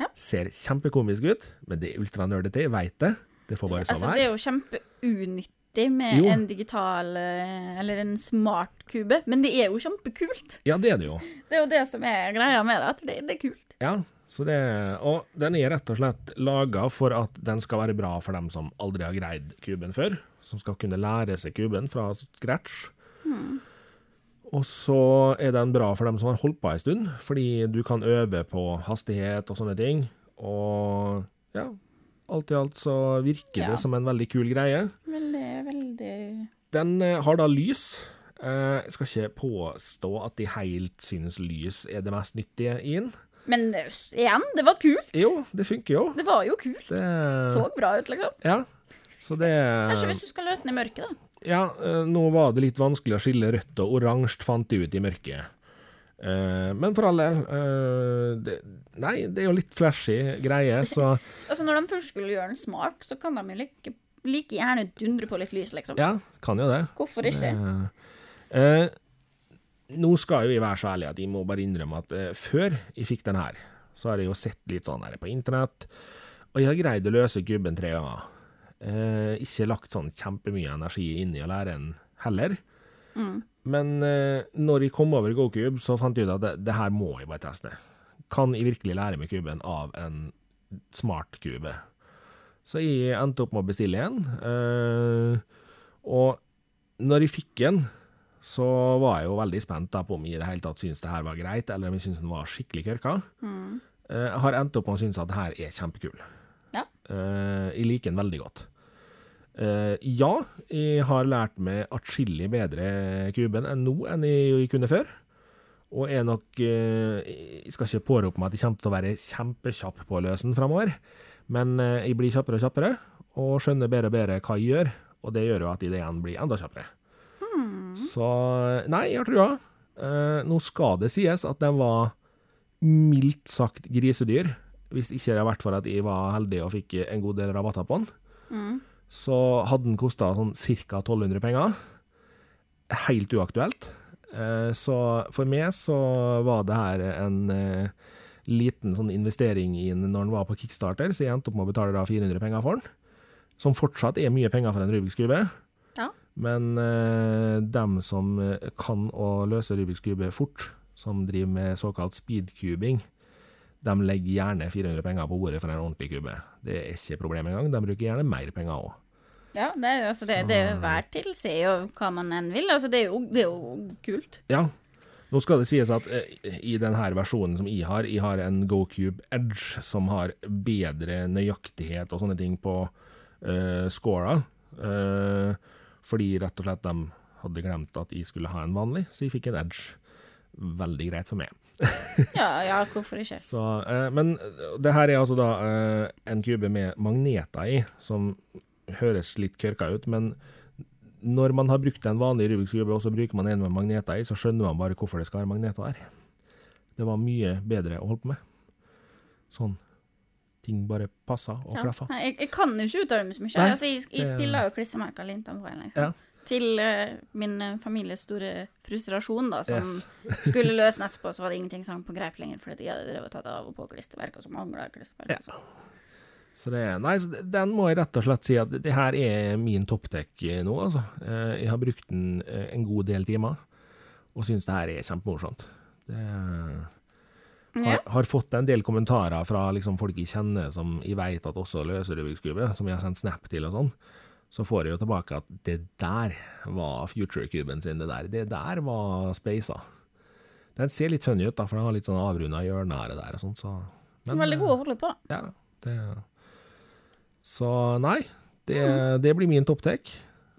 Ja. Ser kjempekomisk ut, men det er ultranerdete, jeg veit det. Det får bare sånn Altså, det er jo kjempeunyttig med Jo. en digital eh, eller en smart kube, men det er jo kjempekult. Ja, det er det jo. Det er jo det som er greia med det, at det, det er kult. Ja, det, og den er rett og slett laga for at den skal være bra for dem som aldri har greid kuben før. Som skal kunne lære seg kuben fra scratch. Og så er den bra for dem som har holdt på en stund, fordi du kan øve på hastighet og sånne ting. Og ja, alt i alt så virker Ja. det som en veldig kul greie. Veldig, veldig Den eh, har da lys. Eh, Jeg skal ikke påstå at de helt synes lys er det mest nyttige i den. Men igjen, det var kult. Jo, det funker jo. Det var jo kult. Det, Så bra ut, liksom. Ja. Så det Kanskje hvis du skal løse den i mørket, da. Ja, eh, nå var det litt vanskelig å skille rødt og oransje, fant de ut i mørket. Eh, men for all del eh, det, Nei, det er jo litt flashy greie, så Altså, når de først skulle gjøre den smart, så kan de jo like like gjerne dundre på litt lys, liksom. Ja, kan jo det. Hvorfor det, ikke? eh, nå skal jo vi være så ærlige at jeg må bare innrømme at eh, før jeg fikk den her, så har jeg jo sett litt sånn her på internett, og jeg har greid å løse gubben tre ganger. Eh, ikke lagt sånn kjempemye energi inn i å lære den heller. Men eh, når jeg kom over GoCube, så fant jeg ut at det, det her må jeg bare teste. Kan jeg virkelig lære meg kuben av en smart kube? Så jeg endte opp med å bestille en. eh, og når jeg fikk den, så var jeg jo veldig spent på om jeg i det hele tatt syntes det her var greit, eller om jeg syntes den var skikkelig kørka. Mm. Jeg har endt opp med å synes at det her er kjempekul. Ja. Eh, Jeg liker den veldig godt. Eh, ja, jeg har lært meg atskillig bedre kuben enn nå enn jeg kunne før. Og er nok eh, Jeg skal ikke pårope meg at jeg kommer til å være kjempekjapp på å løse den framover, men eh, jeg blir kjappere og kjappere, og skjønner bedre og bedre hva jeg gjør, og det gjør jo at ideen blir enda kjappere. Så nei, jeg har trua. Eh, nå skal det sies at den var mildt sagt grisedyr, hvis ikke det har vært for at jeg var heldig og fikk en god del rabatter på den. Så hadde den kosta sånn ca. 1200 penger. Helt uaktuelt. Eh, så for meg så var det her en eh, liten sånn investering i den når den var på kickstarter, så jeg endte opp med å betale da 400 penger for den. Som fortsatt er mye penger for en Rubiks kube. Ja. Men eh, dem som eh, kan å løse Rubiks kube fort, som driver med såkalt speedcubing, de legger gjerne 400 penger på bordet for en ordentlig kube. Det er ikke problem engang. De bruker gjerne mer penger òg. Ja, det, altså, det, det er jo hver tilsier jo hva man enn vil. Altså, det er jo, det er jo kult. Ja. Nå skal det sies at eh, i denne versjonen som jeg har, jeg har en GoCube Edge som har bedre nøyaktighet og sånne ting på eh, scora. Eh, fordi rett og slett de hadde glemt at jeg skulle ha en vanlig, så jeg fikk en Edge. Veldig greit for meg. Ja, ja, hvorfor ikke? Så, eh, men det her er altså da eh, en kube med magneter i, som høres litt kørka ut, men når man har brukt en vanlig Rubiks kube, og så bruker man en med magneter i, så skjønner man bare hvorfor det skal være magneter der. Det var mye bedre å holde på med. Sånn. Ting bare passa og Ja. klaffa. Jeg, jeg kan ikke uttale meg så mye. Nei, altså, jeg jeg pilla jo klistremerker litt på en, liksom. Ja. Til uh, min eh, families store frustrasjon, da, som Yes. skulle løse nettopp, etterpå, så var det ingenting som på greip lenger, fordi de hadde drevet tatt av og på klistremerker som mangla klistremerker. Ja. og. Så det, nei, så den må jeg rett og slett si at det her er min topptek nå, altså. Eh, Jeg har brukt den eh, en god del timer, og syns det her er kjempemorsomt. Det har, har fått en del kommentarer fra liksom folk jeg kjenner som jeg vet at også løser Rubiks kube, som jeg har sendt snap til og sånn. Så får jeg jo tilbake at det der var future-kuben sin, det der. Det der var spasa. Den ser litt funny ut, da, for den har litt sånn avrunda hjørner her og der og sånn, så men, Veldig god å holde på, da. ja. Det... Så nei, det, det blir min topptek.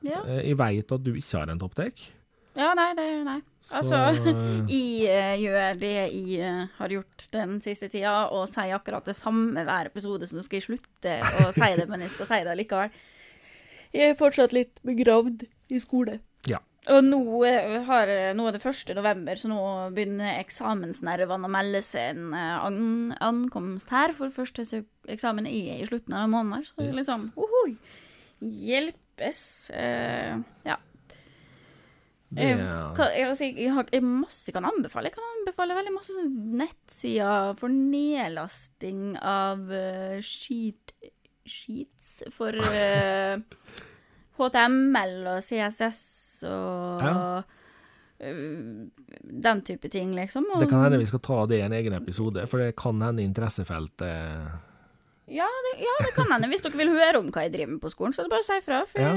Ja, Eh, Jeg veit at du ikke har en topptek. Ja nei, det Nei. Så Altså, eh, Jeg eh, gjør det jeg eh, har gjort den siste tida, og sier akkurat det samme hver episode, så nå skal jeg slutte å si det, men jeg skal si det likevel. Jeg er fortsatt litt begravd i skole. Ja. Og nå, har, nå er det 1. november, så nå begynner eksamensnervene å melde seg en an ankomst her, for første eksamen er i slutten av måneden. Så det er litt sånn ohoi, hjelpes. Uh, ja. Jeg, jeg, altså, jeg, jeg har jeg masse kan anbefale. Jeg kan anbefale veldig masse sånn nettsider for nedlasting av uh, sheet, sheets for uh, HTML og CSS og Ja. uh, den type ting, liksom. Og, det kan hende vi skal ta det i en egen episode, for det kan hende interessefeltet ja det, ja, det kan hende. Hvis dere vil høre om hva jeg driver med på skolen, så er det bare å si ifra. For Ja,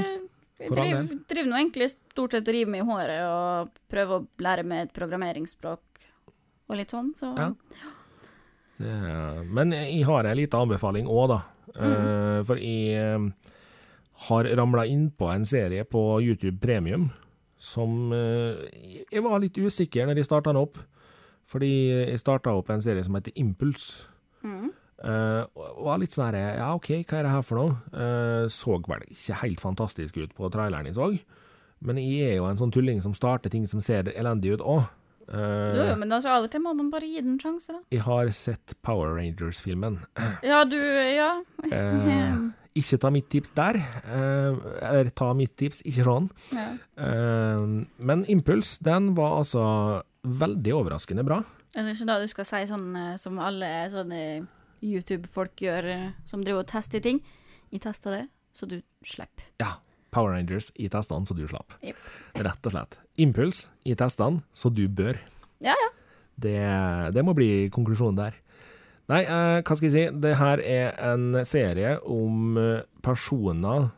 jeg- driver, driver nå egentlig stort sett og river meg i håret og prøver å lære meg et programmeringsspråk og litt sånn, så Ja. det, Men jeg har en liten anbefaling òg, da. Mm. for jeg eh, har ramla innpå en serie på YouTube Premium som eh, Jeg var litt usikker når jeg starta den opp. Fordi jeg starta opp en serie som heter Impuls. Mhm. Eh, og var litt sånn herre Ja, OK, hva er det her for noe? Uh, så vel ikke helt fantastisk ut på traileren jeg så. Men jeg er jo en sånn tulling som starter ting som ser elendig ut òg. Jo, jo, men altså, av og til må man bare gi den en sjanse, da. jeg har sett Power Rangers-filmen. Ja, du Ja. uh, Ikke ta mitt tips der. eh, eller ta mitt tips, ikke sånn. Ja. Eh, men Impuls, den var altså veldig overraskende bra. Er det ikke da du skal si sånn eh, som alle sånne YouTube-folk gjør, eh, som driver og tester ting? Jeg tester det, så du slipper. Ja. Power Rangers i testene, så du slapp. Yep. Rett og slett. Impuls i testene, så du bør. Ja, ja. Det, det må bli konklusjonen der. Nei, eh, hva skal jeg si? Det her er en serie om eh, personer,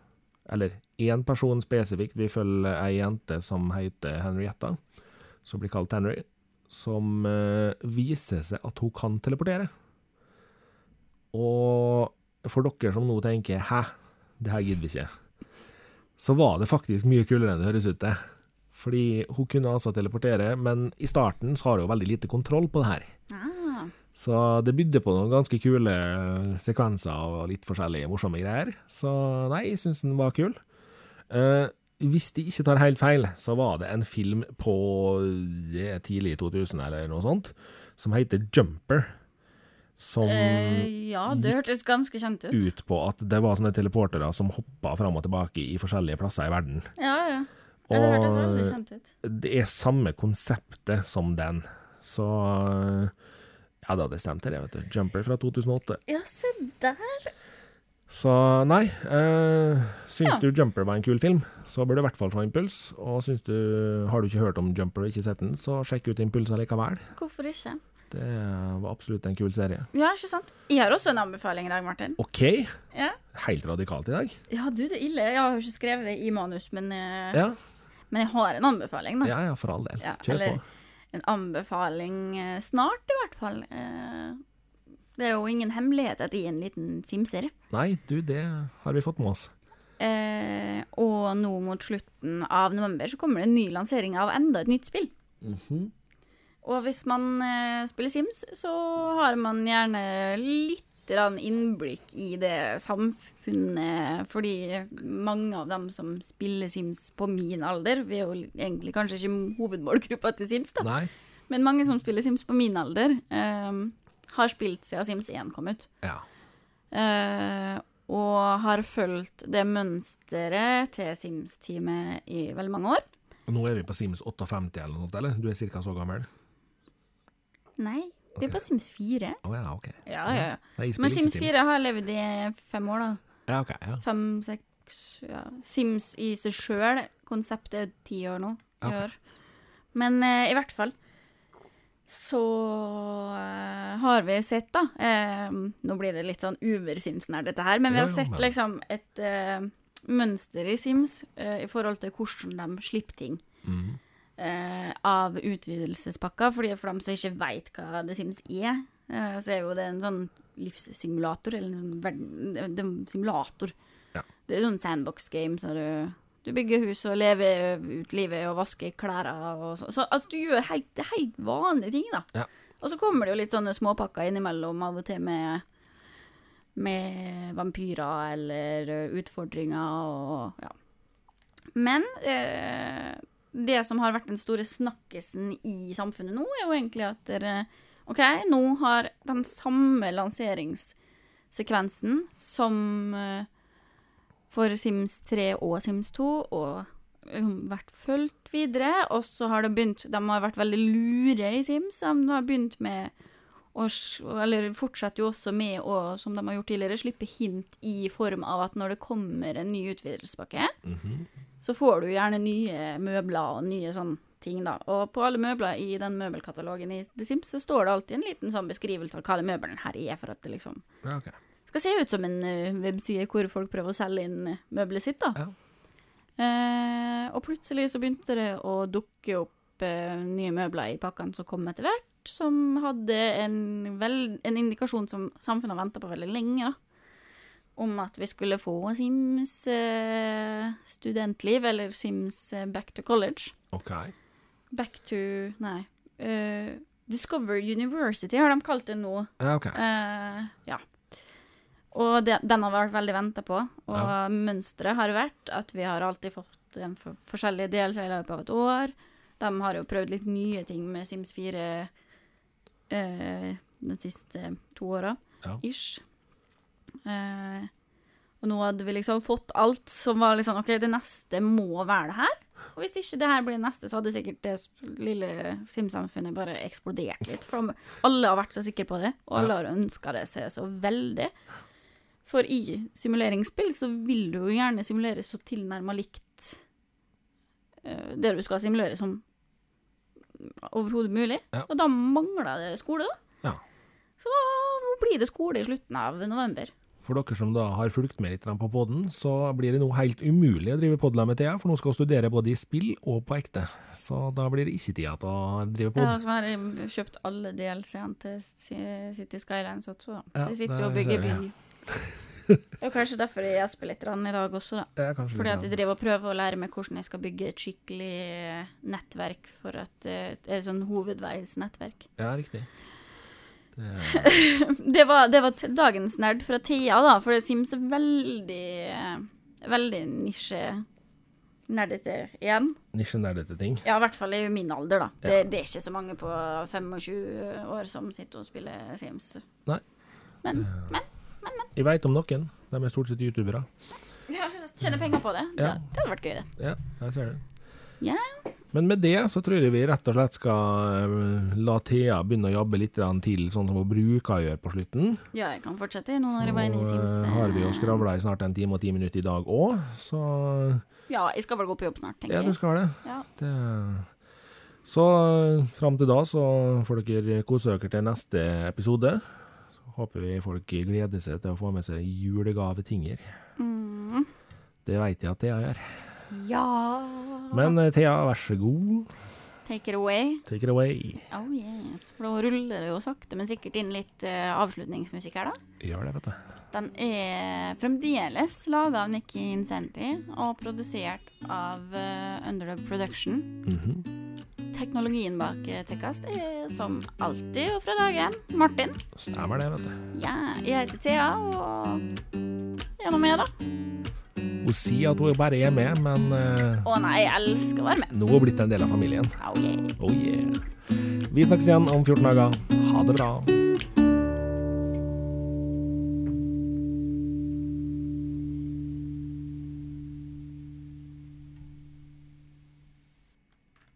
eller én person spesifikt. Vi følger ei jente som heter Henrietta, som blir kalt Henry, som eh, viser seg at hun kan teleportere. Og for dere som nå tenker 'hæ, det her gidder vi ikke', så var det faktisk mye kulere enn det høres ut til. Fordi hun kunne altså teleportere, men i starten så har hun veldig lite kontroll på det her. Ah. Så det bydde på noen ganske kule sekvenser og litt forskjellige morsomme greier. Så nei, jeg syns den var kul. Uh, hvis de ikke tar helt feil, så var det en film på eh, tidlig 2000 eller noe sånt, som heter Jumper. Som Eh, ja, det hørtes ganske kjent ut. ut på at det var sånne teleportere som hoppa fram og tilbake i forskjellige plasser i verden. Ja, ja. ja det hørtes veldig kjent ut. det er samme konseptet som den. Så Ja da, det stemte det, vet du. Jumper fra 2008. Ja, se der. Så nei, eh, syns Ja. du Jumper var en kul film, så bør du i hvert fall få Impuls. Og syns du, har du ikke hørt om Jumper og ikke sett den, så sjekk ut Impuls allikevel. Hvorfor ikke? Det var absolutt en kul serie. Ja, ikke sant? Jeg har også en anbefaling i dag, Martin. OK, Ja, helt radikalt i dag. ja du, det er ille. Jeg har jo ikke skrevet det i manus, men, eh, Ja, men jeg har en anbefaling, da. ja, ja for all del. Ja, Kjør eller- på. En anbefaling eh, snart, i hvert fall. Eh, Det er jo ingen hemmelighet at jeg er en liten Sims-serie. Nei, du, det har vi fått med oss. Eh, og nå mot slutten av november så kommer det en ny lansering av enda et nytt spill. Mhm. Og hvis man eh, spiller Sims, så har man gjerne litt innblikk i det samfunnet, fordi mange av dem som spiller Sims på min alder, vi er jo egentlig kanskje ikke hovedmålgruppa til Sims, da, Nei. men mange som spiller Sims på min alder, eh, har spilt siden Sims 1 kom ut. Ja. Eh, og har fulgt det mønsteret til Sims-teamet i veldig mange år. Og nå er vi på Sims 58 eller noe, eller? Du er ca. så gammel? Nei, det er på Sims 4. Å ja, OK. Ja, ja, ja. Men Sims 4 har levd i fem år, da. Ja, OK. Ja. Fem, seks ja. Sims i seg sjøl, konseptet er ti år nå. I Ok. år. Men eh, i hvert fall så eh, har vi sett, da eh, Nå blir det litt sånn uber-Sims-nær, dette her, men vi har sett liksom et eh, mønster i Sims eh, i forhold til hvordan de slipper ting. Mhm. Eh, av utvidelsespakka. Fordi for dem som ikke veit hva The Sims er, eh, så er jo det en sånn livssimulator, eller en sånn verden, det simulator. Ja. Det er sånn sandbox game, så du, du bygger hus og lever ut livet og vasker klærne og sånn. så altså, du gjør helt, helt vanlige ting, da. Ja. Og så kommer det jo litt sånne småpakker innimellom, av og til med med vampyrer eller utfordringer og ja. Men eh, det som har vært den store snakkisen i samfunnet nå, er jo egentlig at dere OK, nå har den samme lanseringssekvensen som eh, for Sims 3 og Sims 2 og eh, vært fulgt videre, og så har det begynt De har vært veldig lure i Sims. De har begynt med å eller fortsetter jo også med å, som de har gjort tidligere, slippe hint i form av at når det kommer en ny utvidelsespakke, Mhm. Så får du gjerne nye møbler og nye sånne ting, da. Og på alle møbler i den møbelkatalogen i The Sims, så står det alltid en liten sånn beskrivelse av hva det møbelen her er, for at det liksom Ja, okay. skal se ut som en eh, webside hvor folk prøver å selge inn eh, møbelet sitt, da. Ja. Eh, og plutselig så begynte det å dukke opp eh, nye møbler i pakkene som kom etter hvert, som hadde en, vel, en indikasjon som samfunnet har venta på veldig lenge, da. Om at vi skulle få Sims eh, studentliv, eller Sims eh, back to college. OK. Back to Nei. Uh, Discover University har de kalt det nå. Ja, ok. Eh, ja. Og de, den har vært veldig venta på. Og Ja. mønsteret har vært at vi har alltid fått en for, forskjellige delelser i løpet av et år. De har jo prøvd litt nye ting med Sims 4 uh, de siste to åra, Ja. ish. Eh, Og nå hadde vi liksom fått alt som var liksom OK, det neste må være det her. Og hvis ikke det her blir det neste, så hadde sikkert det lille Sim-samfunnet bare eksplodert litt. For alle har vært så sikre på det, og alle har ønska det seg så veldig. For i simuleringsspill så vil du jo gjerne simulere så tilnærma likt eh, det du skal simulere som overhodet mulig. Ja. Og da mangler det skole, da. Ja. Så nå blir det skole i slutten av november. For dere som da har fulgt med litt på podden, så blir det nå helt umulig å drive podla med Thea, for nå skal hun studere både i spill og på ekte. Så da blir det ikke tida til å drive pod. Ja, så har jeg kjøpt alle DLC-ene til City Skylines også, da. Så jeg sitter jo og bygger by. Det er kanskje derfor jeg gjesper litt i dag også, da. Fordi at jeg driver og prøver å lære meg hvordan jeg skal bygge et skikkelig nettverk for at Et Det er sånn hovedveisnettverk. Ja, riktig. Det, var, det var dagens nerd fra Thea, da, for Sims er veldig eh, Veldig nisje nerdete igjen. Nisje-nerdete ting. Ja, i hvert fall i min alder, da. Det, Ja. det er ikke så mange på 25 år som sitter og spiller Sims. Nei. Men, men men Jeg veit om noen. De er stort sett youtubere. ja, tjener penger på det. Ja. Det, det hadde vært gøy, det. Ja, jeg ser det. Ja. Men med det så tror jeg vi rett og slett skal eh, la Thea begynne å jobbe litt til, sånn som hun bruker å gjøre på slutten. Ja, jeg kan fortsette nå når jeg var inne i Sims. eh, eh, har vi jo skravla i snart en time og ti minutter i dag òg, så Ja, jeg skal vel gå på jobb snart, tenker ja, du skal det. Ja. det. Så fram til da så får dere kose dere til neste episode. Så håper vi folk gleder seg til å få med seg julegavetinger. Mm. Det veit jeg at Thea gjør. Ja. Men eh, Thea, vær så god. Take it away. Take it away. Oh yes. For da ruller det jo sakte, men sikkert inn litt uh, avslutningsmusikk her, da. Gjør det, vet du. Den er fremdeles laga av Nikki Incenti og produsert av uh, Underdog Production. Mhm. Teknologien bak Tekkast er som alltid og fra dagen Martin. Stemmer det, vet du. Ja, jeg heter Thea, og er noe mer, da? Hun sier at hun bare er med, men eh, Å nei, jeg elsker å være med. nå er hun blitt en del av familien. Oh yeah. Oh yeah. Vi snakkes igjen om 14 dager. Ha det bra.